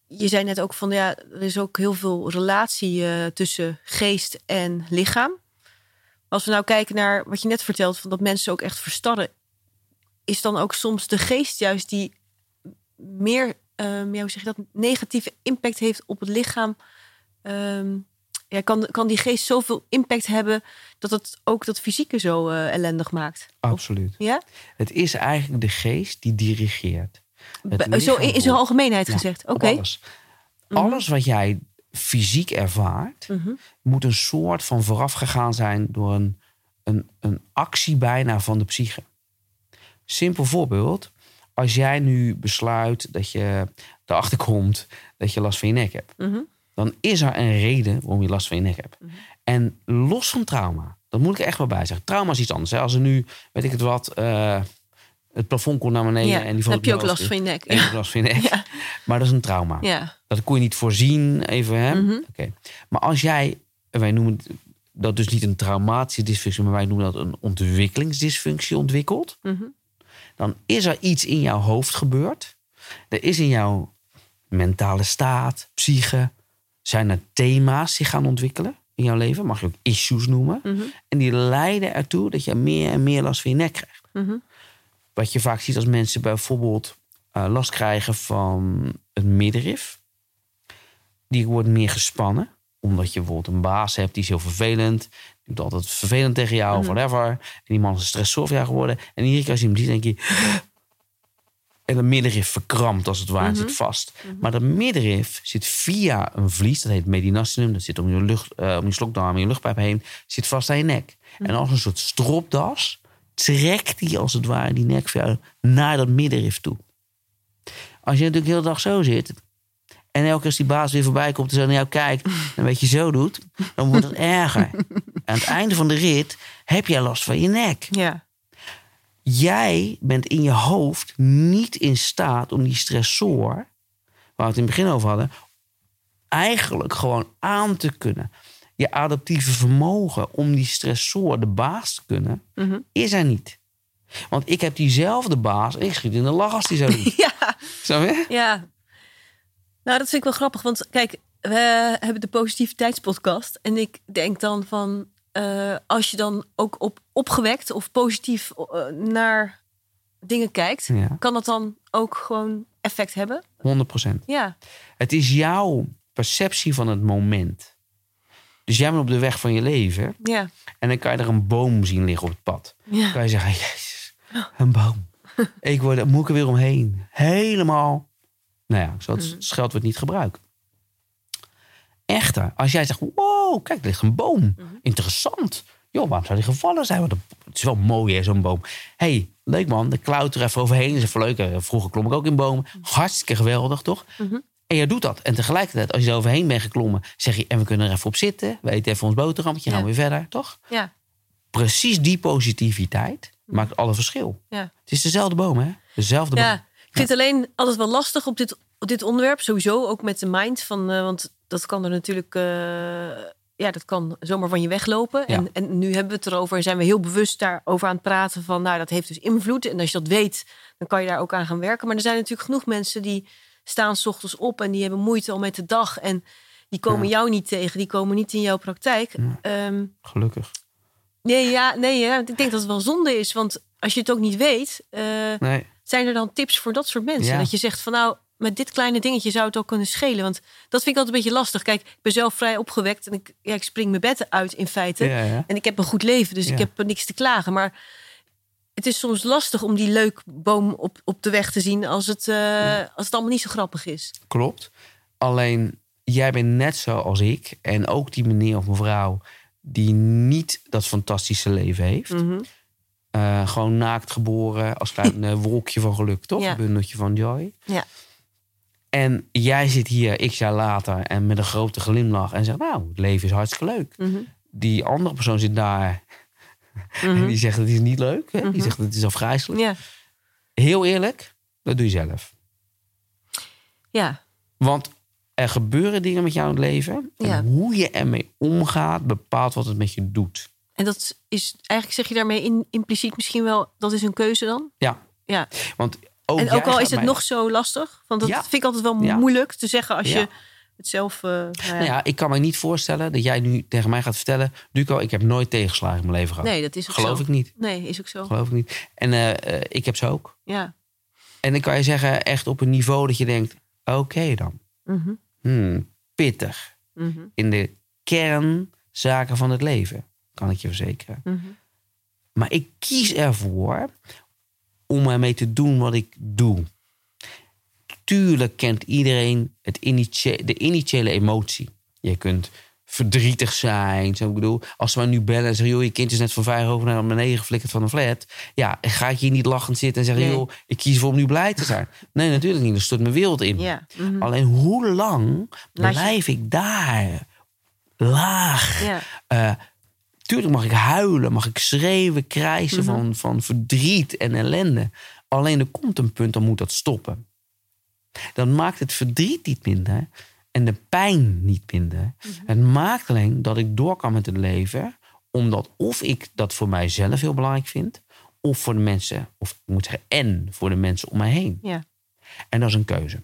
je zei net ook van ja, er is ook heel veel relatie eh, tussen geest en lichaam. Als we nou kijken naar wat je net vertelt, van dat mensen ook echt verstarren, is dan ook soms de geest juist die meer, ehm, ja, hoe zeg je dat, negatieve impact heeft op het lichaam. Ehm, ja, kan, kan die geest zoveel impact hebben dat het ook dat fysieke zo eh, ellendig maakt? Absoluut. Ja? Het is eigenlijk de geest die dirigeert. Be- zo in, in zijn algemeenheid Ja, gezegd. Oké. Alles. alles wat jij fysiek ervaart, Mhm. moet een soort van voorafgegaan zijn door een, een, een actie bijna van de psyche. Simpel voorbeeld. Als jij nu besluit dat je erachter komt dat je last van je nek hebt, Mhm. Dan is er een reden waarom je last van je nek hebt. En los van trauma, dat moet ik er echt wel bij zeggen. Trauma is iets anders. Hè. Als er nu, weet ik het wat, eh, het plafond komt naar beneden Ja, en die dan heb je ook last van je nek. En hebt last *laughs* van je nek. Ja. Maar dat is een trauma. Ja. Dat kon je niet voorzien, even hè. Mhm. Oké. Maar als jij, wij noemen dat dus niet een traumatische dysfunctie, maar wij noemen dat een ontwikkelingsdysfunctie ontwikkeld. Mhm. Dan is er iets in jouw hoofd gebeurd. Er is in jouw mentale staat, psyche, zijn er thema's die gaan ontwikkelen in jouw leven. Mag je ook issues noemen. Mhm. En die leiden ertoe dat je meer en meer last van je nek krijgt. Mhm. Wat je vaak ziet als mensen bijvoorbeeld eh, last krijgen van het middenrif. Die wordt meer gespannen. Omdat je bijvoorbeeld een baas hebt die is heel vervelend. Die doet altijd vervelend tegen jou of whatever. En die man is een stressor voor jou geworden. En iedere keer als je hem ziet denk je... En het middenrif verkrampt als het ware, zit vast. Maar dat middenrif zit via een vlies, dat heet mediastinum. Dat zit om je, lucht, eh, om je slokdarm en je luchtpijp heen. Zit vast aan je nek. En als een soort stropdas trekt die als het ware die nek voor jou naar dat middenrif toe. Als je natuurlijk de hele dag zo zit. En elke keer als die baas weer voorbij komt en zo naar jou kijkt. *laughs* En een beetje zo doet. Dan wordt het erger. *laughs* Aan het einde van de rit heb jij last van je nek. Ja. Jij bent in je hoofd niet in staat om die stressor, waar we het in het begin over hadden, eigenlijk gewoon aan te kunnen. Je adaptieve vermogen om die stressor de baas te kunnen, Mhm. is er niet. Want ik heb diezelfde baas en ik schiet in de lach als die zo doet. *laughs* Ja. Snap je? Ja. Nou, dat vind ik wel grappig. Want kijk, we hebben de positiviteitspodcast. En ik denk dan van... eh, als je dan ook op, opgewekt of positief eh, naar dingen kijkt... Ja, kan dat dan ook gewoon effect hebben? 100 procent. Ja. Het is jouw perceptie van het moment. Dus jij bent op de weg van je leven. Ja. En dan kan je er een boom zien liggen op het pad. Dan Ja. kan je zeggen, *laughs* jezus, een boom. ik word, moet ik er weer omheen. Helemaal. Nou ja, zo het scheldwoord niet gebruiken. Echter, als jij zegt, wow, kijk, er ligt een boom. Interessant. Joh, waarom zou die gevallen zijn? Want het is wel mooi, hè, zo'n boom. hey, leuk man, de klauter even overheen. is even leuk. Eh, Vroeger klom ik ook in bomen. Hartstikke geweldig, toch? En jij doet dat. En tegelijkertijd, als je er overheen bent geklommen, zeg je, en we kunnen er even op zitten. We eten even ons boterhammetje, gaan Ja. we weer verder, toch? Ja. Precies die positiviteit maakt alle verschil. Ja. Het is dezelfde boom, hè? Dezelfde Ja, boom. ik vind het alleen altijd wel lastig op dit, dit onderwerp. Sowieso ook met de mind. Van, eh, want dat kan er natuurlijk... eh, ja, dat kan zomaar van je weglopen. Ja. En, en nu hebben we het erover en zijn we heel bewust daarover aan het praten. Van, nou, dat heeft dus invloed. En als je dat weet, dan kan je daar ook aan gaan werken. Maar er zijn natuurlijk genoeg mensen die staan s ochtends op... en die hebben moeite al met de dag. En die komen Ja. jou niet tegen. Die komen niet in jouw praktijk. Ehm, Gelukkig. nee, ja, nee ja, ik denk dat het wel zonde is. Want als je het ook niet weet... eh, Nee. zijn er dan tips voor dat soort mensen? Dat je zegt van nou, met dit kleine dingetje zou het ook kunnen schelen. Want dat vind ik altijd een beetje lastig. Kijk, ik ben zelf vrij opgewekt en ik, ja, ik spring mijn bed uit in feite. Ja, ja. En ik heb een goed leven, dus ik heb niks te klagen. Maar het is soms lastig om die leuk boom op, op de weg te zien als het, eh, als het allemaal niet zo grappig is. Klopt. Alleen, jij bent net zo als ik. En ook die meneer of mevrouw die niet dat fantastische leven heeft. Mhm. Eh, gewoon naakt geboren als klein *laughs* eh, wolkje van geluk, toch? Een bundeltje van joy. Ja. En jij zit hier x jaar later en met een grote glimlach en zegt, nou, het leven is hartstikke leuk. Mhm. Die andere persoon zit daar *laughs* en die zegt, het is niet leuk. Hè? Die zegt, het is afgrijzelijk. Ja, Heel eerlijk, dat doe je zelf. ja, Want er gebeuren dingen met jou in het leven. En Ja. hoe je ermee omgaat, bepaalt wat het met je doet. en dat is eigenlijk zeg je daarmee in, impliciet misschien wel, dat is een keuze dan? Ja, Ja. want ook en ook al is het mij- nog zo lastig, want dat Ja. vind ik altijd wel Ja. moeilijk te zeggen als Ja. je het zelf. eh, nou ja. Nou ja, ik kan me niet voorstellen dat jij nu tegen mij gaat vertellen... Duco, ik heb nooit tegenslagen in mijn leven gehad. Nee, dat is ook Geloof zo. ik niet. Nee, is ook zo. Geloof ik niet. En eh, eh, ik heb ze ook. Ja. En dan kan je zeggen, echt op een niveau dat je denkt... Oké dan. Mhm, Hmm, pittig. mhm, In de kernzaken van het leven, kan ik je verzekeren. mhm. Maar ik kies ervoor om ermee te doen wat ik doe. Tuurlijk kent iedereen het initie- de initiële emotie. Je kunt verdrietig zijn. Zo, ik bedoel, als we nu bellen en zeggen... joh, je kind is net van vijf over naar beneden geflikkerd van een flat. Ja, ga ik hier niet lachend zitten en zeggen... Nee. joh, ik kies ervoor om nu blij te zijn. Nee, natuurlijk niet. Dat stort mijn wereld in. Ja. mhm. Alleen hoe lang je- blijf ik daar? Laag. ja. Eh, tuurlijk mag ik huilen, mag ik schreeuwen, krijsen Mhm. van, van verdriet en ellende. Alleen er komt een punt, dan moet dat stoppen. Dan maakt het verdriet niet minder en de pijn niet minder. Mhm. Het maakt alleen dat ik door kan met het leven, omdat of ik dat voor mijzelf heel belangrijk vind, of voor de mensen, of ik moet zeggen, en voor de mensen om mij heen. ja. En dat is een keuze.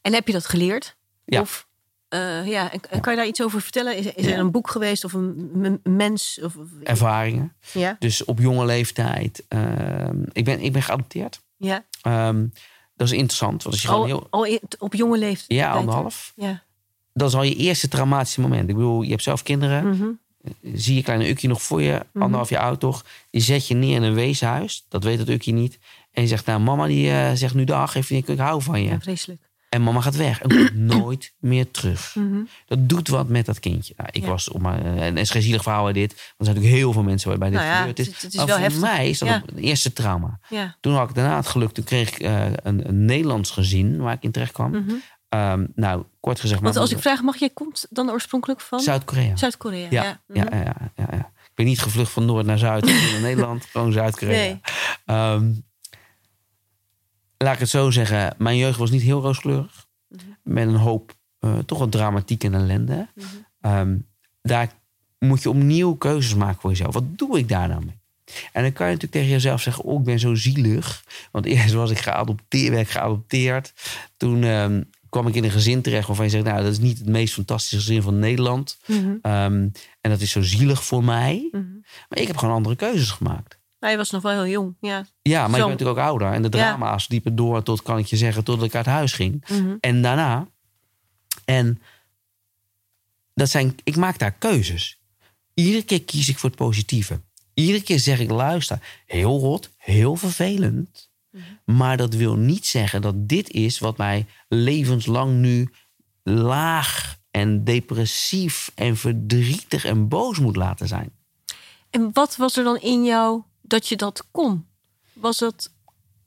En heb je dat geleerd? Ja. Of, eh, ja. En, en kan je daar iets over vertellen? Is, is Ja. er een boek geweest of een, mens? Of, of- Ervaringen. ja. Dus op jonge leeftijd. ehm, ik, ben, ik ben geadopteerd. Ja. Ehm, dat is interessant. Want als je Al, heel, al op jonge leeftijd. ja, anderhalf. Ja. Dat is al je eerste traumatische moment. Ik bedoel, je hebt zelf kinderen. Mhm. Zie je kleine Ukkie nog voor je, anderhalf jaar oud toch. Die zet je neer in een weeshuis. Dat weet dat Ukkie niet. En je zegt, nou mama die eh, zegt nu dag. Even, ik, ik hou van je. ja, vreselijk. En mama gaat weg en komt *clears throat* nooit meer terug. Mhm. Dat doet wat met dat kindje. Nou, ik Ja. was op maar, en het is geen zielig verhaal bij dit. Want er zijn natuurlijk heel veel mensen waarbij dit Nou ja, gebeurd is. het- het is maar wel voor heftig. mij is dat Ja. het eerste trauma. Toen had ik daarna het geluk. Toen kreeg ik eh, een, een Nederlands gezin waar ik in terecht kwam. Mhm. Ehm, nou, kort gezegd. Want mijn als ik vraag, mag jij komt dan oorspronkelijk van? Zuid-Korea. Zuid-Korea. Ja, Ja. ja, Mhm. ja, ja, ja. Ik ben niet gevlucht van Noord naar Zuid naar *laughs* Nederland. Gewoon Zuid-Korea. Nee. Ehm, laat ik het zo zeggen. Mijn jeugd was niet heel rooskleurig. Mhm. Met een hoop eh, toch wat dramatiek en ellende. Mhm. Ehm, daar moet je opnieuw keuzes maken voor jezelf. Wat doe ik daar nou mee? En dan kan je natuurlijk tegen jezelf zeggen... oh, ik ben zo zielig. Want *laughs* eerst was ik geadopteerd, werd ik geadopteerd. Toen ehm, kwam ik in een gezin terecht waarvan je zegt... nou, dat is niet het meest fantastische gezin van Nederland. Mhm. Ehm, en dat is zo zielig voor mij. Maar ik heb gewoon andere keuzes gemaakt. Je was nog wel heel jong. Ja. Ja, maar Zo. ik ben natuurlijk ook ouder. En de Ja. drama's liepen door tot, kan ik je zeggen, tot ik uit huis ging. Mhm. En daarna. En dat zijn, ik maak daar keuzes. Iedere keer kies ik voor het positieve. Iedere keer zeg ik, luister, heel rot, heel vervelend. Maar dat wil niet zeggen dat dit is wat mij levenslang nu laag en depressief en verdrietig en boos moet laten zijn. En wat was er dan in jou dat je dat kon? Was dat,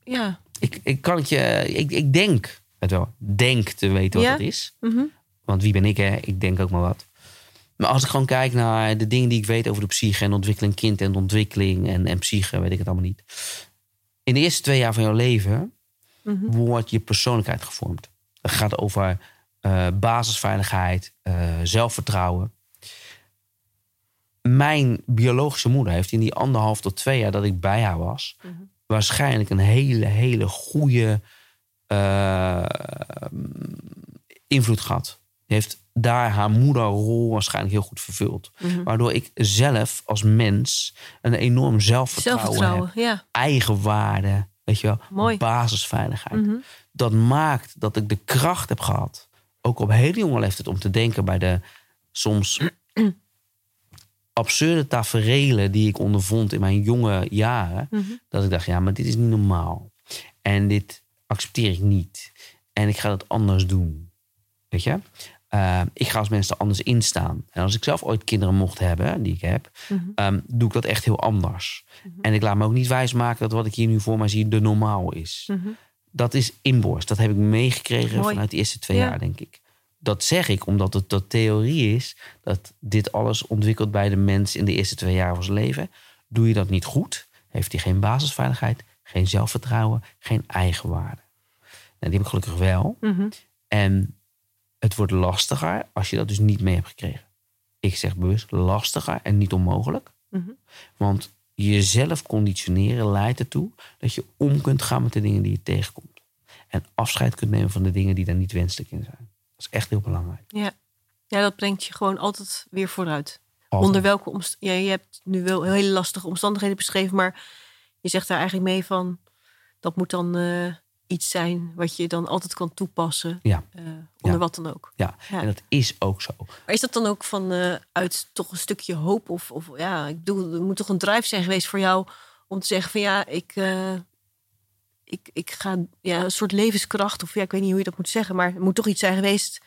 ja. Ik, ik kan het je, ik, ik denk het wel, denk te weten wat Ja? het is. Mhm. Want wie ben ik, hè? Ik denk ook maar wat. Maar als ik gewoon kijk naar de dingen die ik weet over de psyche en ontwikkeling, kind en ontwikkeling en, en psyche, weet ik het allemaal niet. In de eerste twee jaar van jouw leven Mhm. wordt je persoonlijkheid gevormd. Het gaat over eh, basisveiligheid, eh, zelfvertrouwen. Mijn biologische moeder heeft in die anderhalf tot twee jaar dat ik bij haar was, Mhm. waarschijnlijk een hele, hele goede eh, invloed gehad. Die heeft daar haar moederrol waarschijnlijk heel goed vervuld. Mhm. Waardoor ik zelf als mens een enorm zelfvertrouwen, Zelfvertrouwen, heb. ja. Eigenwaarde, weet je wel, Mooi. basisveiligheid. Mhm. Dat maakt dat ik de kracht heb gehad, ook op hele jonge leeftijd, om te denken bij de soms absurde taferelen die ik ondervond in mijn jonge jaren. Mhm. Dat ik dacht, ja, maar dit is niet normaal. En dit accepteer ik niet. En ik ga het anders doen. Weet je? Uh, ik ga als mensen er anders instaan. En als ik zelf ooit kinderen mocht hebben, die ik heb, Mhm. um, doe ik dat echt heel anders. Mhm. En ik laat me ook niet wijsmaken dat wat ik hier nu voor mij zie de normaal is. Dat is inborst. Dat heb ik meegekregen vanuit de eerste twee Ja. jaar, denk ik. Dat zeg ik omdat het de theorie is dat dit alles ontwikkelt bij de mens in de eerste twee jaar van zijn leven. Doe je dat niet goed, heeft hij geen basisveiligheid, geen zelfvertrouwen, geen eigenwaarde. Nou, die heb ik gelukkig wel. Mhm. En het wordt lastiger als je dat dus niet mee hebt gekregen. Ik zeg bewust lastiger en niet onmogelijk. Mhm. Want jezelf conditioneren leidt ertoe dat je om kunt gaan met de dingen die je tegenkomt. En afscheid kunt nemen van de dingen die daar niet wenselijk in zijn. Is echt heel belangrijk. Ja. ja, dat brengt je gewoon altijd weer vooruit. Altijd. Onder welke omst ja, je hebt nu wel hele lastige omstandigheden beschreven, maar je zegt daar eigenlijk mee van dat moet dan eh, iets zijn wat je dan altijd kan toepassen. Ja. eh, onder Ja. wat dan ook. Ja, Ja. en dat is ook zo. Maar is dat dan ook van eh, uit toch een stukje hoop? Of, of ja, ik bedoel, er moet toch een drive zijn geweest voor jou om te zeggen van ja, ik, ik, ik ga ja, een soort levenskracht, of ja, ik weet niet hoe je dat moet zeggen, maar er moet toch iets zijn geweest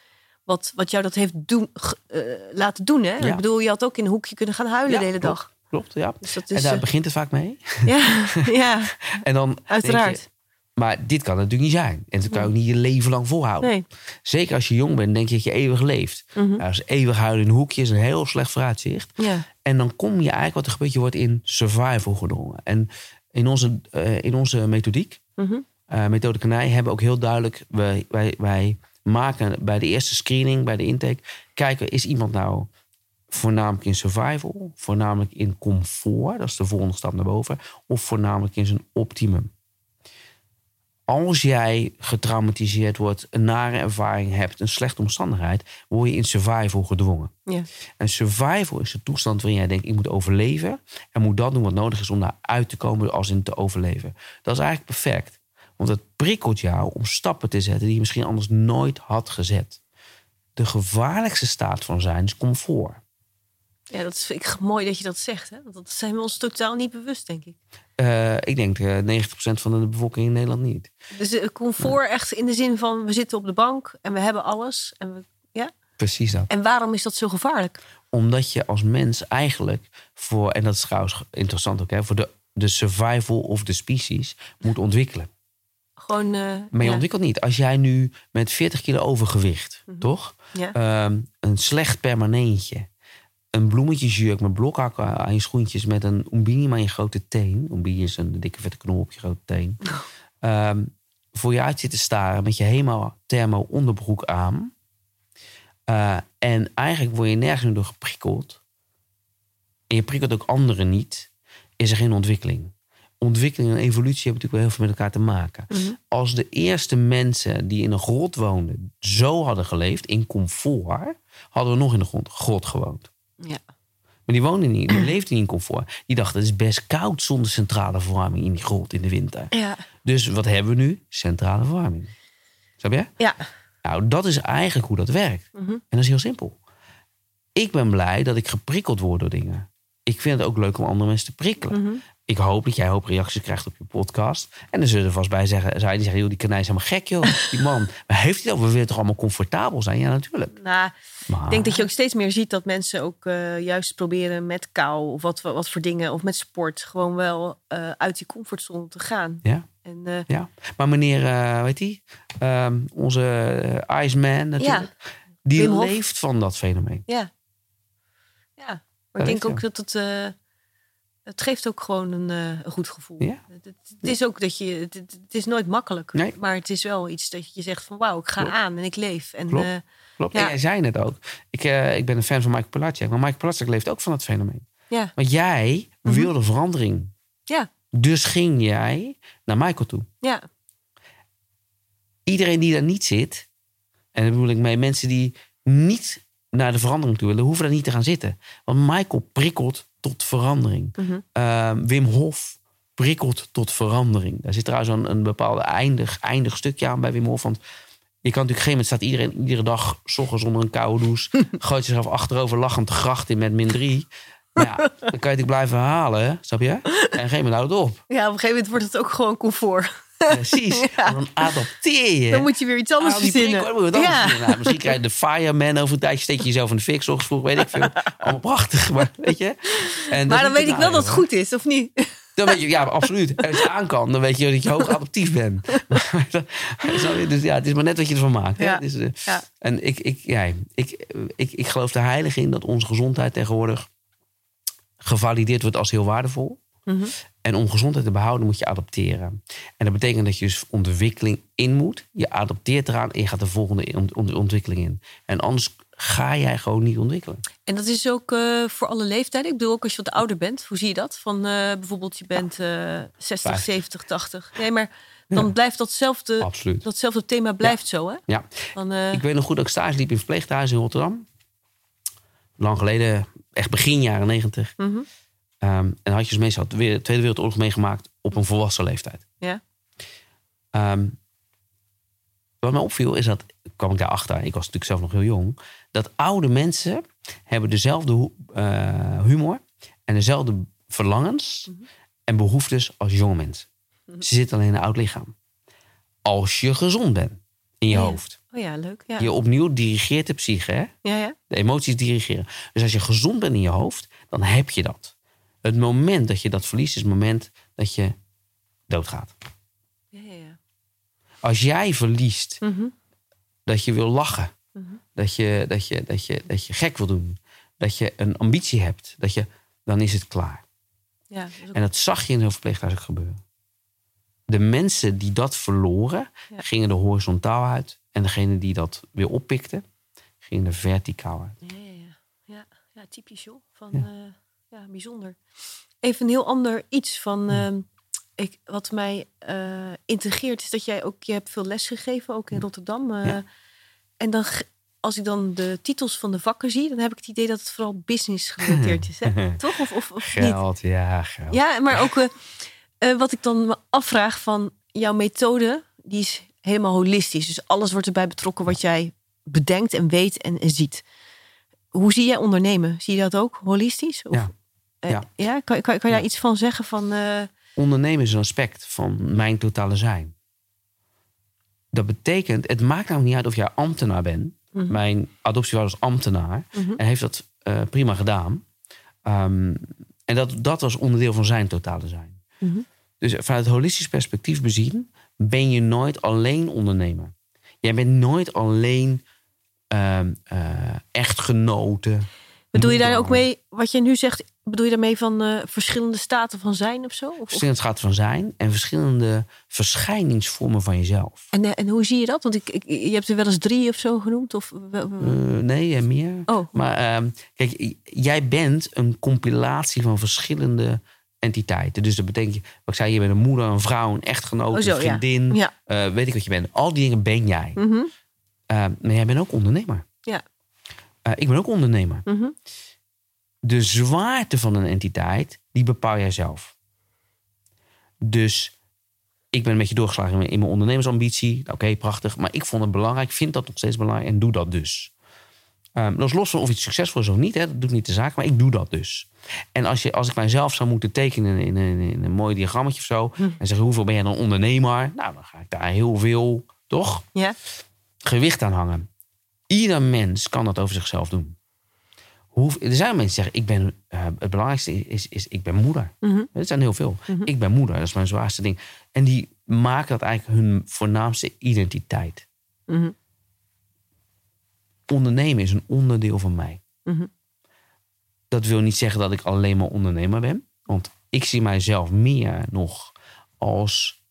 wat, wat jou dat heeft doen, eh, laten doen. Hè? Ja. Ik bedoel, je had ook in een hoekje kunnen gaan huilen Ja, de hele klopt. dag. Klopt, ja. Dus dat En is. daar eh, begint het vaak mee. ja, *laughs* ja, En dan uiteraard. je, maar dit kan natuurlijk niet zijn. En dat kan je ook niet je leven lang volhouden. Nee. Zeker als je jong bent, denk je dat je eeuwig leeft. Mhm. Nou, als eeuwig huilen in een hoekje is een heel slecht vooruitzicht. Ja. En dan kom je eigenlijk wat er gebeurt, je wordt in survival gedrongen. En in onze, eh, in onze methodiek, Mhm. eh, methode Kanij, hebben ook heel duidelijk, wij, wij, wij maken bij de eerste screening, bij de intake, kijken, is iemand nou voornamelijk in survival, voornamelijk in comfort, dat is de volgende stap naar boven, of voornamelijk in zijn optimum. Als jij getraumatiseerd wordt, een nare ervaring hebt, een slechte omstandigheid, word je in survival gedwongen. Ja. En survival is de toestand waarin jij denkt: ik moet overleven. En moet dat doen wat nodig is om daaruit te komen, als in te overleven. Dat is eigenlijk perfect. Want het prikkelt jou om stappen te zetten die je misschien anders nooit had gezet. De gevaarlijkste staat van zijn is comfort. ja, dat is, vind ik mooi dat je dat zegt. Hè? Want dat zijn we ons totaal niet bewust, denk ik. Eh, ik denk eh 90% van de bevolking in Nederland niet. Dus comfort echt in de zin van we zitten op de bank en we hebben alles. En, we, ja? Precies dat. en waarom is dat zo gevaarlijk? Omdat je als mens eigenlijk voor, en dat is trouwens interessant ook, hè, voor de, de survival of de species moet ontwikkelen. Gewoon. eh, Maar je ja. ontwikkelt niet. Als jij nu met 40 kilo overgewicht, toch? Ja. Ehm, een slecht permanentje. Een bloemetjesjurk met blokhakken aan je schoentjes met een umbini aan je grote teen. Umbini is een dikke vette knol op je grote teen. Ehm, voor je uit zit te staren met je helemaal thermo onderbroek aan. Eh, en eigenlijk word je nergens door geprikkeld. En je prikkelt ook anderen niet. Is er geen ontwikkeling. Ontwikkeling en evolutie hebben natuurlijk wel heel veel met elkaar te maken. Mhm. Als de eerste mensen die in een grot woonden zo hadden geleefd, in comfort, hadden we nog in de grond, grot gewoond. Ja. Maar die woonden niet, die leefden niet in comfort. Die dachten, het is best koud zonder centrale verwarming in die grot in de winter. Ja. Dus wat hebben we nu? Centrale verwarming. Snap je? Ja. Nou, dat is eigenlijk hoe dat werkt. Mhm. En dat is heel simpel. ik ben blij dat ik geprikkeld word door dingen. Ik vind het ook leuk om andere mensen te prikkelen. Mhm. Ik hoop dat jij hoop reacties krijgt op je podcast. En dan zullen er vast bij zeggen, zou je die zeggen, joh, die kanij is helemaal gek, joh. Die man. *laughs* Maar heeft hij dat? We willen toch allemaal comfortabel zijn? Ja, natuurlijk. Nou, Maar, ik denk dat je ook steeds meer ziet dat mensen ook eh, juist proberen met kou of wat, wat voor dingen of met sport gewoon wel eh, uit die comfortzone te gaan. Ja, En eh, ja. Maar meneer, weet hij, onze eh, Iceman natuurlijk. Die leeft van dat fenomeen. ja. Ja, maar ik denk ook dat het. Het geeft ook gewoon een, eh, een goed gevoel. Ja. Het, is ook dat je. Het, is nooit makkelijk. Nee. Maar het is wel iets dat je zegt van wauw, ik ga Klopt. aan en ik leef. En Klopt. eh, Klopt. Ja. En jij zei het ook. Ik, eh, ik ben een fan van Mike Palacek. Maar Mike Palacek leeft ook van dat fenomeen. ja, Want jij Mhm. wilde verandering. ja, Dus ging jij naar Michael toe. ja. Iedereen die daar niet zit, en daar bedoel ik mee mensen die niet naar de verandering toe willen, hoeven daar niet te gaan zitten. Want Michael prikkelt tot verandering. Mhm. Ehm, Wim Hof prikkelt tot verandering. Daar zit trouwens een, een bepaalde eindig, eindig stukje aan bij Wim Hof. Want je kan natuurlijk geen moment staat iedereen iedere dag s ochtends onder een koude douche. *laughs* gooit zichzelf achterover lachend de gracht in met min drie. Maar ja, dan kan je het blijven herhalen, snap je? En op een gegeven moment houdt het op. ja, op een gegeven moment wordt het ook gewoon comfort. Precies. *laughs* Ja. En dan adapteer je. Dan moet je weer iets anders Ah, verzinnen. anders Ja. Nou, misschien krijg je de fireman over een tijdje. Steek je jezelf in de fik. ochtends vroeg, weet ik veel. Allemaal prachtig, maar weet je. En Maar dan weet ik wel dat het goed is, of niet? Dan weet je, ja, absoluut. En als je aan kan, dan weet je dat je hoog adaptief bent. *laughs* Dus ja, het is maar net wat je ervan maakt. Hè? Ja. Is, eh, Ja. En ik, ik, ja, ik, ik, ik geloof er heilig in dat onze gezondheid tegenwoordig gevalideerd wordt als heel waardevol. Mhm. En om gezondheid te behouden moet je adapteren. En dat betekent dat je dus ontwikkeling in moet. Je adapteert eraan en je gaat de volgende ont- ont- ontwikkeling in. En anders ga jij gewoon niet ontwikkelen. En dat is ook eh, voor alle leeftijden. Ik bedoel ook als je wat ouder bent. Hoe zie je dat? Van eh, bijvoorbeeld je bent eh 60, Vijf. 70, 80. Nee, maar dan Ja. blijft datzelfde, Absoluut. datzelfde thema blijft zo, hè? Ja. Eh, Ik weet nog goed dat ik stage liep in verpleeghuis in Rotterdam. Lang geleden, echt begin jaren negentig. mhm. Ehm, en had je dus meestal de Tweede Wereldoorlog meegemaakt op een volwassen leeftijd. Ja. Ehm, wat mij opviel is dat, kwam ik daarachter, ik was natuurlijk zelf nog heel jong, dat oude mensen hebben dezelfde eh, humor en dezelfde verlangens en behoeftes als jonge mensen. Ze zitten alleen in een oud lichaam. Als je gezond bent in je Ja. hoofd. Oh ja, leuk. Ja, Je opnieuw dirigeert de psyche, hè? ja, ja. De emoties dirigeren. Dus als je gezond bent in je hoofd, dan heb je dat. Het moment dat je dat verliest, is het moment dat je doodgaat. ja, ja, ja. Als jij verliest Mhm. dat je wil lachen, Mhm. dat, je, dat, je, dat, je, dat je gek wil doen, dat je een ambitie hebt, dat je, dan is het klaar. ja dat is ook- En dat zag je in zo'n verpleeghuis ook gebeuren. De mensen die dat verloren, gingen er horizontaal uit. En degene die dat weer oppikte, gingen er verticaal uit. Ja, ja, ja. ja, ja typisch joh. Van, Ja. Ja. ja, bijzonder. Even een heel ander iets van ehm, ik, wat mij eh, integreert is dat jij ook, je hebt veel les gegeven, ook in Rotterdam. eh, Ja. En dan, als ik dan de titels van de vakken zie, dan heb ik het idee dat het vooral business gerelateerd is. Hè? *laughs* Toch? Of, of, of niet? Geld, ja, geld. Ja, maar ook *laughs* eh, wat ik dan me afvraag van jouw methode, die is helemaal holistisch. Dus alles wordt erbij betrokken wat jij bedenkt en weet en, en ziet. Hoe zie jij ondernemen? Zie je dat ook holistisch? Of, Ja. eh, Ja. ja? Kan, kan, kan je daar iets van zeggen? Van, eh, Ondernemen is een aspect van mijn totale zijn. Dat betekent, het maakt namelijk niet uit of jij ambtenaar bent. Mhm. Mijn adoptievader was ambtenaar Mhm. en heeft dat eh, prima gedaan. Ehm, en dat, dat was onderdeel van zijn totale zijn. Mhm. Dus vanuit het holistisch perspectief bezien, ben je nooit alleen ondernemer. Jij bent nooit alleen ehm eh, echtgenote. bedoel je daar ook mee, wat je nu zegt, bedoel je daarmee van eh, verschillende staten van zijn of zo? Of, Verschillende schatten van zijn en verschillende verschijningsvormen van jezelf. en, eh, en hoe zie je dat? Want ik, ik, je hebt er wel eens drie of zo genoemd. Of, Eh, nee, meer. oh, Maar ehm, kijk, jij bent een compilatie van verschillende entiteiten. Dus dat betekent, wat ik zei, je bent een moeder, een vrouw, een echtgenoot, Oh, zo, een ja. vriendin. ja. eh, weet ik wat je bent. Al die dingen ben jij. Mhm. Eh, maar jij bent ook ondernemer. Ja. Eh, ik ben ook ondernemer. Mhm. De zwaarte van een entiteit, die bepaal jij zelf. Dus ik ben een beetje doorgeslagen in mijn, ondernemersambitie. Oké, prachtig. Maar ik vond het belangrijk, vind dat nog steeds belangrijk en doe dat dus. Um, dat is los van of iets succesvol is of niet. Hè, dat doet niet de zaak, maar ik doe dat dus. En als, je, als ik mijzelf zou moeten tekenen in, in, in een mooi diagrammetje of zo... Hm. en zeggen hoeveel ben jij dan ondernemer? Nou, dan ga ik daar heel veel, toch? Ja. Gewicht aan hangen. Ieder mens kan dat over zichzelf doen. Hoe, er zijn mensen die zeggen, ik ben, uh, het belangrijkste is, is, ik ben moeder. Mhm. Er zijn heel veel. Mhm. Ik ben moeder, dat is mijn zwaarste ding. En die maken dat eigenlijk hun voornaamste identiteit. Mhm. Ondernemen is een onderdeel van mij. Mhm. Dat wil niet zeggen dat ik alleen maar ondernemer ben. Want ik zie mijzelf meer nog als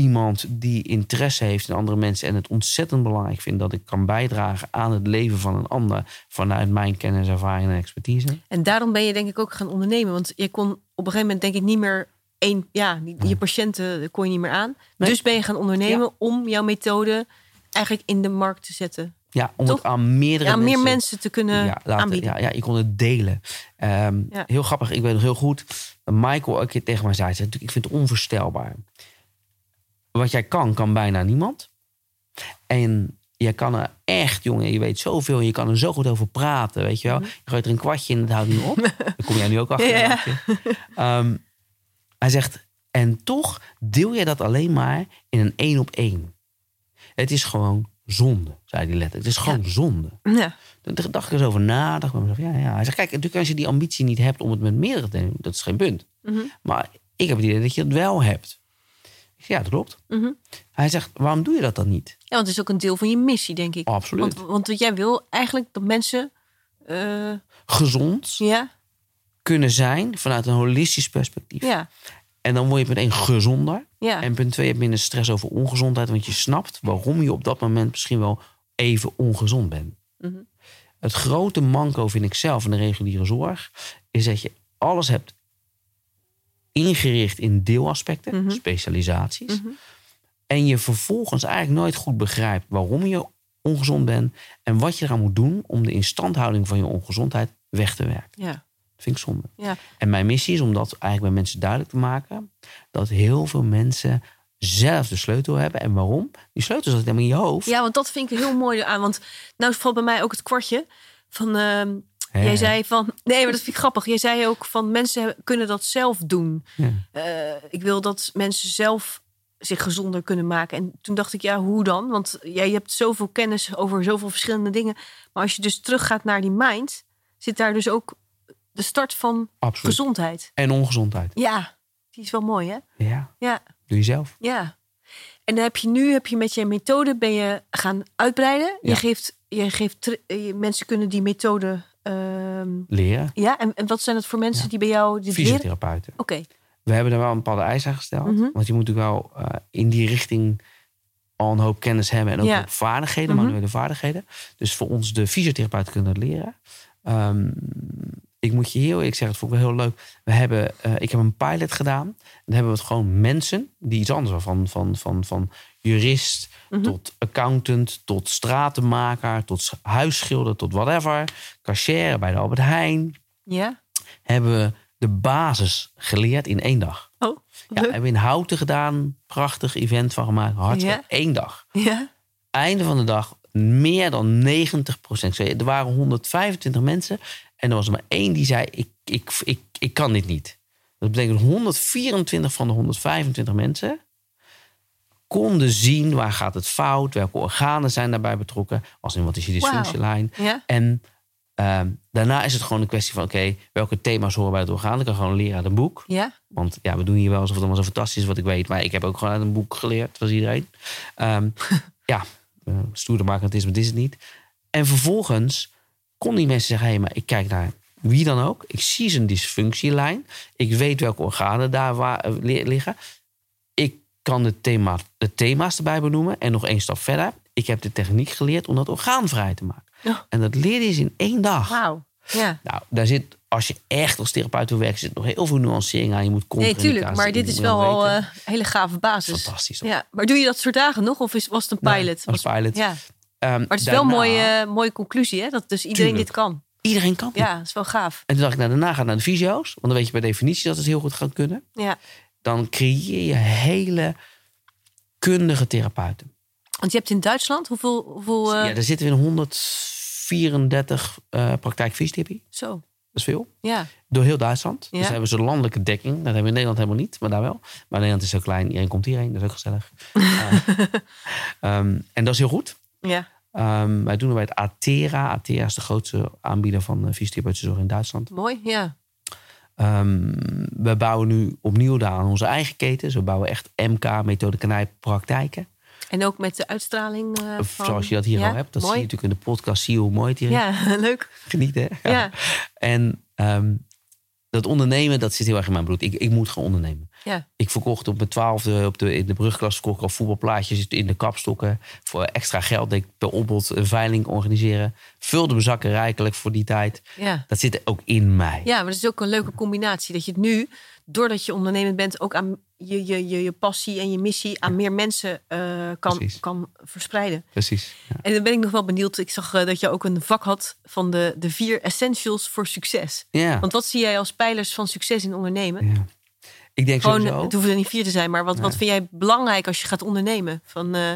iemand die interesse heeft in andere mensen en het ontzettend belangrijk vindt dat ik kan bijdragen aan het leven van een ander vanuit mijn kennis, ervaring en expertise. En daarom ben je denk ik ook gaan ondernemen. Want je kon op een gegeven moment denk ik niet meer één... Ja, je patiënten kon je niet meer aan. Nee. Dus ben je gaan ondernemen om jouw methode eigenlijk in de markt te zetten. Ja, om Toch? het aan meerdere Ja, meer mensen mensen te kunnen ja, laten- aanbieden. Ja, ja, je kon het delen. Ehm. Heel grappig, ik weet nog heel goed. Michael een keer tegen mij zei, zei, ik vind het onvoorstelbaar. Wat jij kan, kan bijna niemand. En je kan er echt, jongen, je weet zoveel. En je kan er zo goed over praten, weet je wel. Je gooit er een kwartje in, het houdt niet op. *laughs* Daar kom jij nu ook achter. Mhm. Ja. Ehm, hij zegt, en toch deel je dat alleen maar in een één op één. Het is gewoon zonde, zei hij letterlijk. Het is gewoon zonde. Ja. Toen dacht ik er eens over na. Dacht bij mezelf, ja, ja. Hij zegt, kijk, natuurlijk als je die ambitie niet hebt om het met meerdere te doen, dat is geen punt. Mhm. Maar ik heb het idee dat je het wel hebt. Ik zeg, ja, dat klopt. Mhm. Hij zegt, waarom doe je dat dan niet? Ja, want het is ook een deel van je missie, denk ik. Absoluut. Want, want jij wil eigenlijk dat mensen... eh, Gezond ja, kunnen zijn vanuit een holistisch perspectief. ja, En dan word je punt één gezonder. ja. En punt twee, je hebt minder stress over ongezondheid. Want je snapt waarom je op dat moment misschien wel even ongezond bent. Mhm. Het grote manco vind ik zelf in de reguliere zorg... is dat je alles hebt ingericht in deelaspecten, Mhm. specialisaties. Mhm. En je vervolgens eigenlijk nooit goed begrijpt waarom je ongezond bent... en wat je eraan moet doen om de instandhouding van je ongezondheid weg te werken. ja, Dat vind ik zonde. ja. En mijn missie is om dat eigenlijk bij mensen duidelijk te maken. Dat heel veel mensen zelf de sleutel hebben. En waarom? Die sleutel zit helemaal in je hoofd. Ja, want dat vind ik heel mooi aan. Want nou valt bij mij ook het kwartje van... ehm, Jij zei van... Nee, maar dat vind ik grappig. Jij zei ook van mensen kunnen dat zelf doen. Ja. Eh, ik wil dat mensen zelf zich gezonder kunnen maken. En toen dacht ik, ja, hoe dan? Want jij hebt zoveel kennis over zoveel verschillende dingen. Maar als je dus teruggaat naar die mind... zit daar dus ook de start van Absoluut. gezondheid. En ongezondheid. Ja, die is wel mooi, hè? Ja, Ja, doe je zelf. ja. En dan heb je nu heb je met je methode ben je gaan uitbreiden. Je geeft, je geeft je- mensen kunnen die methode. Ehm, Leren. ja, en, en wat zijn het voor mensen Ja. die bij jou dit leren? Oké, Fysiotherapeuten. We hebben er wel een bepaalde eisen aan gesteld. Mhm. Want je moet natuurlijk wel eh, in die richting al een hoop kennis hebben. En ook Ja. op vaardigheden, Mhm. manuele vaardigheden. Dus voor ons, de fysiotherapeuten, kunnen dat leren. Ehm, ik moet je heel eerlijk zeggen, het vond ik wel heel leuk. We hebben, eh, ik heb een pilot gedaan. En dan hebben we het gewoon mensen die iets anders. Van, van, van, van jurist Mhm. tot accountant, tot stratenmaker, tot huisschilder, tot whatever. Cashier bij de Albert Heijn. ja. Hebben we de basis geleerd in één dag. Oh, Ja, hebben we in Houten gedaan. Prachtig event van gemaakt. Hartstikke. Eén dag. Ja. Einde van de dag meer dan 90 procent. Er waren 125 mensen. En er was er maar één die zei, ik, ik, ik, ik kan dit niet. Dat betekent 124 van de 125 mensen konden zien waar gaat het fout, welke organen zijn daarbij betrokken, als in wat is je dysfunctielijn. Ja. En ehm, daarna is het gewoon een kwestie van, oké, welke thema's horen bij het orgaan? Ik kan gewoon leren uit een boek. Ja. Want ja, we doen hier wel alsof het allemaal zo fantastisch is wat ik weet. Maar ik heb ook gewoon uit een boek geleerd, zoals iedereen. Ehm, *laughs* ja, uh, stoerder magnetisme, dit is het niet. En vervolgens kon die mensen zeggen... hé, maar ik kijk naar wie dan ook. Ik zie zijn dysfunctielijn. Ik weet welke organen daar waar, eh, li- liggen. Ik kan de, thema, de thema's erbij benoemen. En nog één stap verder. Ik heb de techniek geleerd om dat orgaan vrij te maken. En dat leerde je in één dag. Wauw. Ja. Nou, daar zit, als je echt als therapeut wil werken, zit nog heel veel nuancering aan. Je moet Nee, tuurlijk. Maar dit is wel al een hele gave basis. Fantastisch. Ja. Maar doe je dat soort dagen nog? Of is, was het een Nee, pilot? als pilot. Ja. Ehm, Maar het is wel een mooie, mooie conclusie, hè? Dat dus iedereen Tuurlijk. dit kan. Iedereen kan. Ja, dat is wel gaaf. En toen dacht ik, nou, daarna gaat naar de fysio's. Want dan weet je bij definitie dat het heel goed gaat kunnen. Ja. Dan creëer je hele kundige therapeuten. Want je hebt in Duitsland hoeveel... hoeveel eh, Ja, daar zitten we in 34 uh, praktijkfysiotherapie. Zo. Dat is veel. Ja. Door heel Duitsland. Ja. Dus hebben ze landelijke dekking. Dat hebben we in Nederland helemaal niet, maar daar wel. Maar Nederland is zo klein. Iedereen komt hierheen. Dat is ook gezellig. Uh, *laughs* um, en dat is heel goed. Ja. Um, wij doen het bij het Atera. Atera is de grootste aanbieder van fysiotherapeutische zorg in Duitsland. Mooi, ja. Um, we bouwen nu opnieuw daar aan onze eigen ketens. We bouwen echt MK, methode praktijken. En ook met de uitstraling uh, van... Zoals je dat hier ja, al hebt. Dat mooi. zie je natuurlijk in de podcast. Zie je hoe mooi het hier Ja, is. *laughs* leuk. Genieten. hè? Ja. En um, dat ondernemen, dat zit heel erg in mijn bloed. Ik, ik moet gaan ondernemen. Ja. Ik verkocht op mijn twaalfde, op de, in de brugklas, verkocht ik al voetbalplaatjes in de kapstokken. Voor extra geld deed ik per opbod een veiling organiseren. Vulde mijn zakken rijkelijk voor die tijd. Ja. Dat zit ook in mij. ja, maar dat is ook een leuke combinatie. Dat je het nu, doordat je ondernemend bent, ook aan je, je, je, je passie en je missie aan meer mensen uh, kan, Precies. kan verspreiden. Precies. Ja. En dan ben ik nog wel benieuwd. Ik zag uh, dat je ook een vak had van de, de vier essentials voor succes. Ja. Want wat zie jij als pijlers van succes in ondernemen? ja. Ik denk Gewoon, sowieso... het hoeven er niet vier te zijn, maar wat, Nee. wat vind jij belangrijk als je gaat ondernemen? Van, uh,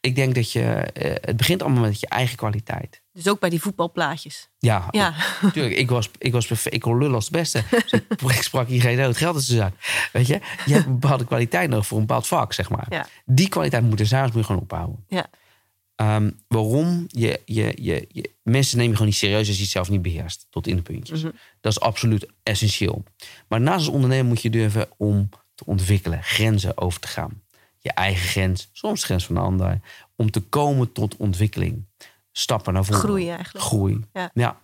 Ik denk dat je... Uh, het begint allemaal met je eigen kwaliteit. dus ook bij die voetbalplaatjes. Ja, Ja, Tuurlijk, ik was, ik was perfect. Ik kon lullen als het beste. *laughs* Dus ik, ik sprak iedereen uit. Geld is de zaak. Weet je, je hebt een bepaalde kwaliteit nodig voor een bepaald vak, zeg maar. Ja. Die kwaliteit moet er anders moet je gewoon ophouden. ja, Um, waarom? Je, je, je, je, mensen nemen je gewoon niet serieus als je het zelf niet beheerst. Tot in de puntjes. Mhm. Dat is absoluut essentieel. Maar naast als ondernemer moet je durven om te ontwikkelen. Grenzen over te gaan. Je eigen grens, soms de grens van de ander. Om te komen tot ontwikkeling. Stappen naar voren. groeien eigenlijk. Groei. Ja.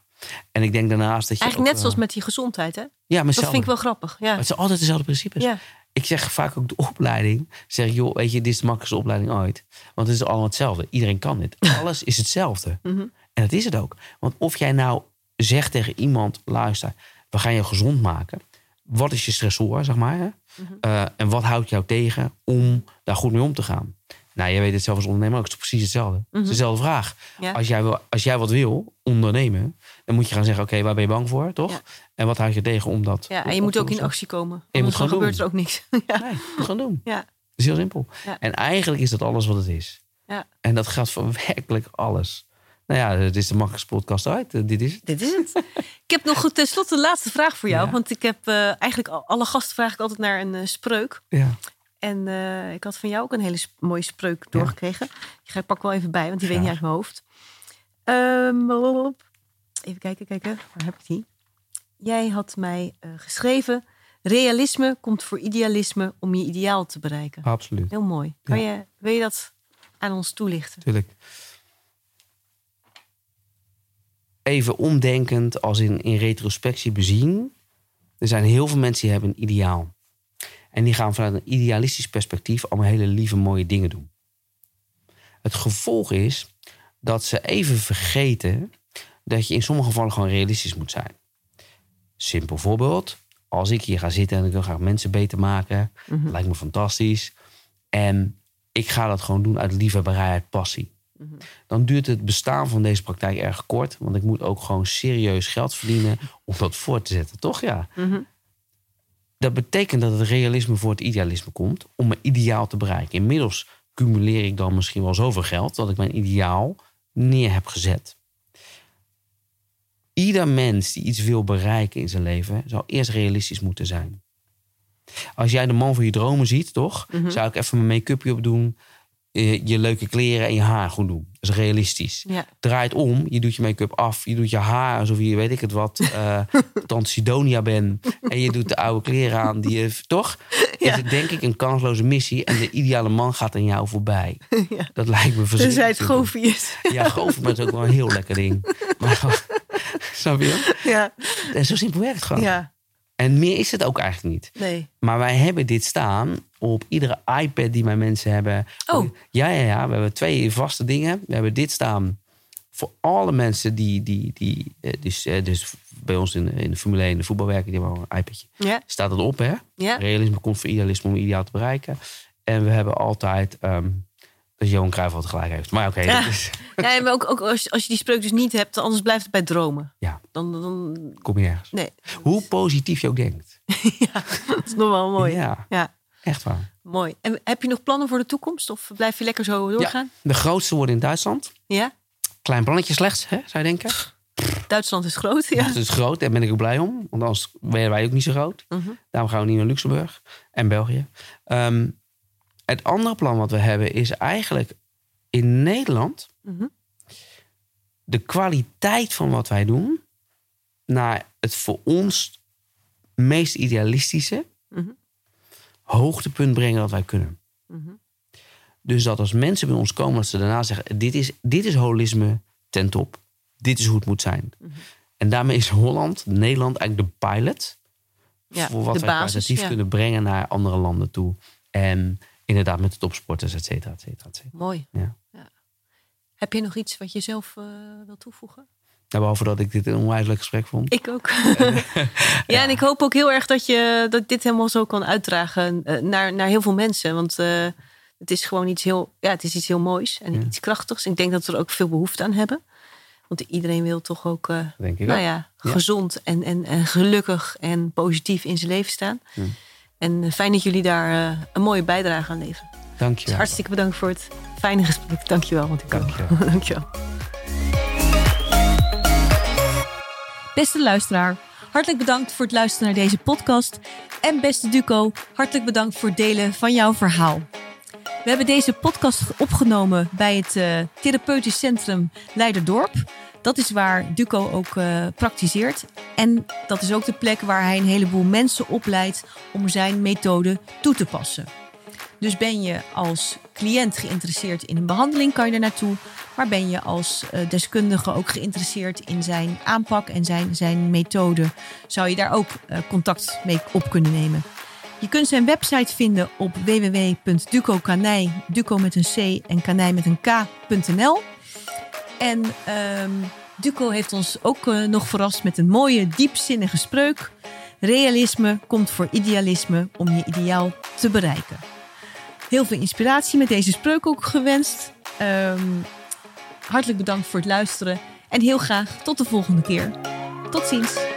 En ik denk daarnaast dat je Eigenlijk ook, net eh, zoals met die gezondheid, hè? Ja, met Dat vind ik wel grappig. Ja, het zijn altijd dezelfde principes. ja. Ik zeg vaak ook de opleiding. Zeg joh, weet je, dit is de makkelijkste opleiding ooit. Want het is allemaal hetzelfde. Iedereen kan dit. Alles is hetzelfde. Mhm. En dat is het ook. Want of jij nou zegt tegen iemand, luister, we gaan je gezond maken. Wat is je stressor, zeg maar. Hè? Mhm. Uh, en wat houdt jou tegen om daar goed mee om te gaan? Nou, jij weet het zelf als ondernemer ook. Het is precies hetzelfde. Het is dezelfde vraag. Ja. Als, jij wil, als jij wat wil, ondernemen, dan moet je gaan zeggen: Oké, waar ben je bang voor, toch? Ja. En wat houd je tegen om dat. ja, en je moet ook in actie komen. Je moet dan gewoon gebeurt er ook niks. *laughs* ja. Nee, je moet gewoon doen. Ja. Dat is heel simpel. Ja. En eigenlijk is dat alles wat het is. Ja. En dat geldt voor werkelijk alles. Nou ja, het is de makkelijkste podcast uit. Uh, dit is het. Dit is het. ik heb nog tenslotte de laatste vraag voor jou. Ja. Want ik heb uh, eigenlijk al- alle gasten vraag ik altijd naar een uh, spreuk. Ja. En uh, ik had van jou ook een hele sp- mooie spreuk doorgekregen. Die ga ik pak wel even bij, want die weet niet uit mijn hoofd. Blablabla. even kijken, kijken. Waar heb ik die? Jij had mij uh, geschreven... Realisme komt voor idealisme om je ideaal te bereiken. Absoluut. Heel mooi. Kan Ja. je, wil je dat aan ons toelichten? Tuurlijk. Even omdenkend, als in, in retrospectie bezien. Er zijn heel veel mensen die hebben een ideaal. En die gaan vanuit een idealistisch perspectief allemaal hele lieve, mooie dingen doen. Het gevolg is dat ze even vergeten dat je in sommige gevallen gewoon realistisch moet zijn. Simpel voorbeeld. Als ik hier ga zitten en ik wil graag mensen beter maken, Mhm. lijkt me fantastisch. En ik ga dat gewoon doen uit liefhebberij, uit passie. Mhm. Dan duurt het bestaan van deze praktijk erg kort. Want ik moet ook gewoon serieus geld verdienen om dat voor te zetten, toch? Ja. Mhm. Dat betekent dat het realisme voor het idealisme komt om mijn ideaal te bereiken. Inmiddels cumuleer ik dan misschien wel zoveel geld dat ik mijn ideaal neer heb gezet. Ieder mens die iets wil bereiken in zijn leven, zou eerst realistisch moeten zijn. Als jij de man van je dromen ziet, toch? Mhm. Zou ik even mijn make-upje opdoen, eh, je leuke kleren en je haar goed doen. Dat is realistisch. Ja. Draait om, je doet je make-up af, je doet je haar alsof je, weet ik het wat, eh *laughs* Tante Sidonia bent. En je doet de oude kleren aan, die je, toch? Ja. Is het denk ik een kansloze missie en de ideale man gaat aan jou voorbij. Ja. Dat lijkt me verschrikkelijk. Tenzij het goofy is. Ja, goof is ook wel een heel lekker ding. *laughs* Maar, snap je? ja. En zo simpel werkt het gewoon. ja, En meer is het ook eigenlijk niet. nee. Maar wij hebben dit staan op iedere iPad die mijn mensen hebben. Oh. Ja, ja, ja. We hebben twee vaste dingen. We hebben dit staan voor alle mensen die, die, die eh, dus, eh, dus bij ons in, de- in de Formule 1, de voetbal werken, die hebben al een iPadje. Ja, Staat het op, hè? ja. Realisme komt voor idealisme om ideaal te bereiken. En we hebben altijd ehm, dat Johan Cruijff altijd gelijk heeft. Maar oké, Ja. is- *laughs* ja maar ook, ook als, als je die spreuk dus niet hebt, anders blijft het bij dromen. Ja. Dan, dan kom je ergens. nee. Hoe positief je ook denkt. *laughs* ja, dat is nog wel mooi. Ja. Ja, echt waar. mooi. En heb je nog plannen voor de toekomst? Of blijf je lekker zo doorgaan? De grootste worden in Duitsland. Ja? Klein plannetje slechts, hè, zou je denken. Duitsland is groot, ja. Het is groot, daar ben ik ook blij om. Want anders wären wij ook niet zo groot. Mhm. Daarom gaan we niet naar Luxemburg en België. Ehm, het andere plan wat we hebben is eigenlijk in Nederland Mhm. de kwaliteit van wat wij doen naar het voor ons meest idealistische Mhm. Hoogtepunt brengen dat wij kunnen. Mhm. Dus dat als mensen bij ons komen, dat ze daarna zeggen: dit is, dit is holisme ten top. Dit is hoe het moet zijn. Mhm. En daarmee is Holland, Nederland eigenlijk de pilot Ja, voor wat wij kwalitatief ja. kunnen brengen naar andere landen toe. En inderdaad met de topsporters, et cetera, et cetera, et cetera. Mooi. Ja. Heb je nog iets wat je zelf eh wil toevoegen? Ja, behalve dat ik dit een onwijs leuk gesprek vond. Ik ook. *laughs* ja, en ik hoop ook heel erg dat je dat dit helemaal zo kan uitdragen eh, naar, naar heel veel mensen. Want eh, het is gewoon iets heel, ja, het is iets heel moois en Ja. iets krachtigs. Ik denk dat we er ook veel behoefte aan hebben. Want iedereen wil toch ook, eh, Denk ik nou ook. ja, gezond en, en, en gelukkig en positief in zijn leven staan. En fijn dat jullie daar een mooie bijdrage aan leveren. Dank je Dus wel. hartstikke bedankt voor het fijne gesprek. Dankjewel. Want ik Dank je wel. *laughs* Beste luisteraar, hartelijk bedankt voor het luisteren naar deze podcast. En beste Duco, hartelijk bedankt voor het delen van jouw verhaal. We hebben deze podcast opgenomen bij het eh, Therapeutisch Centrum Leiderdorp. Dat is waar Duco ook eh, praktiseert. En dat is ook de plek waar hij een heleboel mensen opleidt om zijn methode toe te passen. Dus ben je als cliënt geïnteresseerd in een behandeling, kan je er naartoe. Maar ben je als eh, deskundige ook geïnteresseerd in zijn aanpak en zijn, zijn methode, zou je daar ook eh, contact mee op kunnen nemen. Je kunt zijn website vinden op www.ducokanij, duco met een c en kanij met een k.nl. En ehm, Duco heeft ons ook eh, nog verrast met een mooie, diepzinnige spreuk. Realisme komt voor idealisme om je ideaal te bereiken. Heel veel inspiratie met deze spreuk ook gewenst. Ehm, hartelijk bedankt voor het luisteren en heel graag tot de volgende keer. Tot ziens.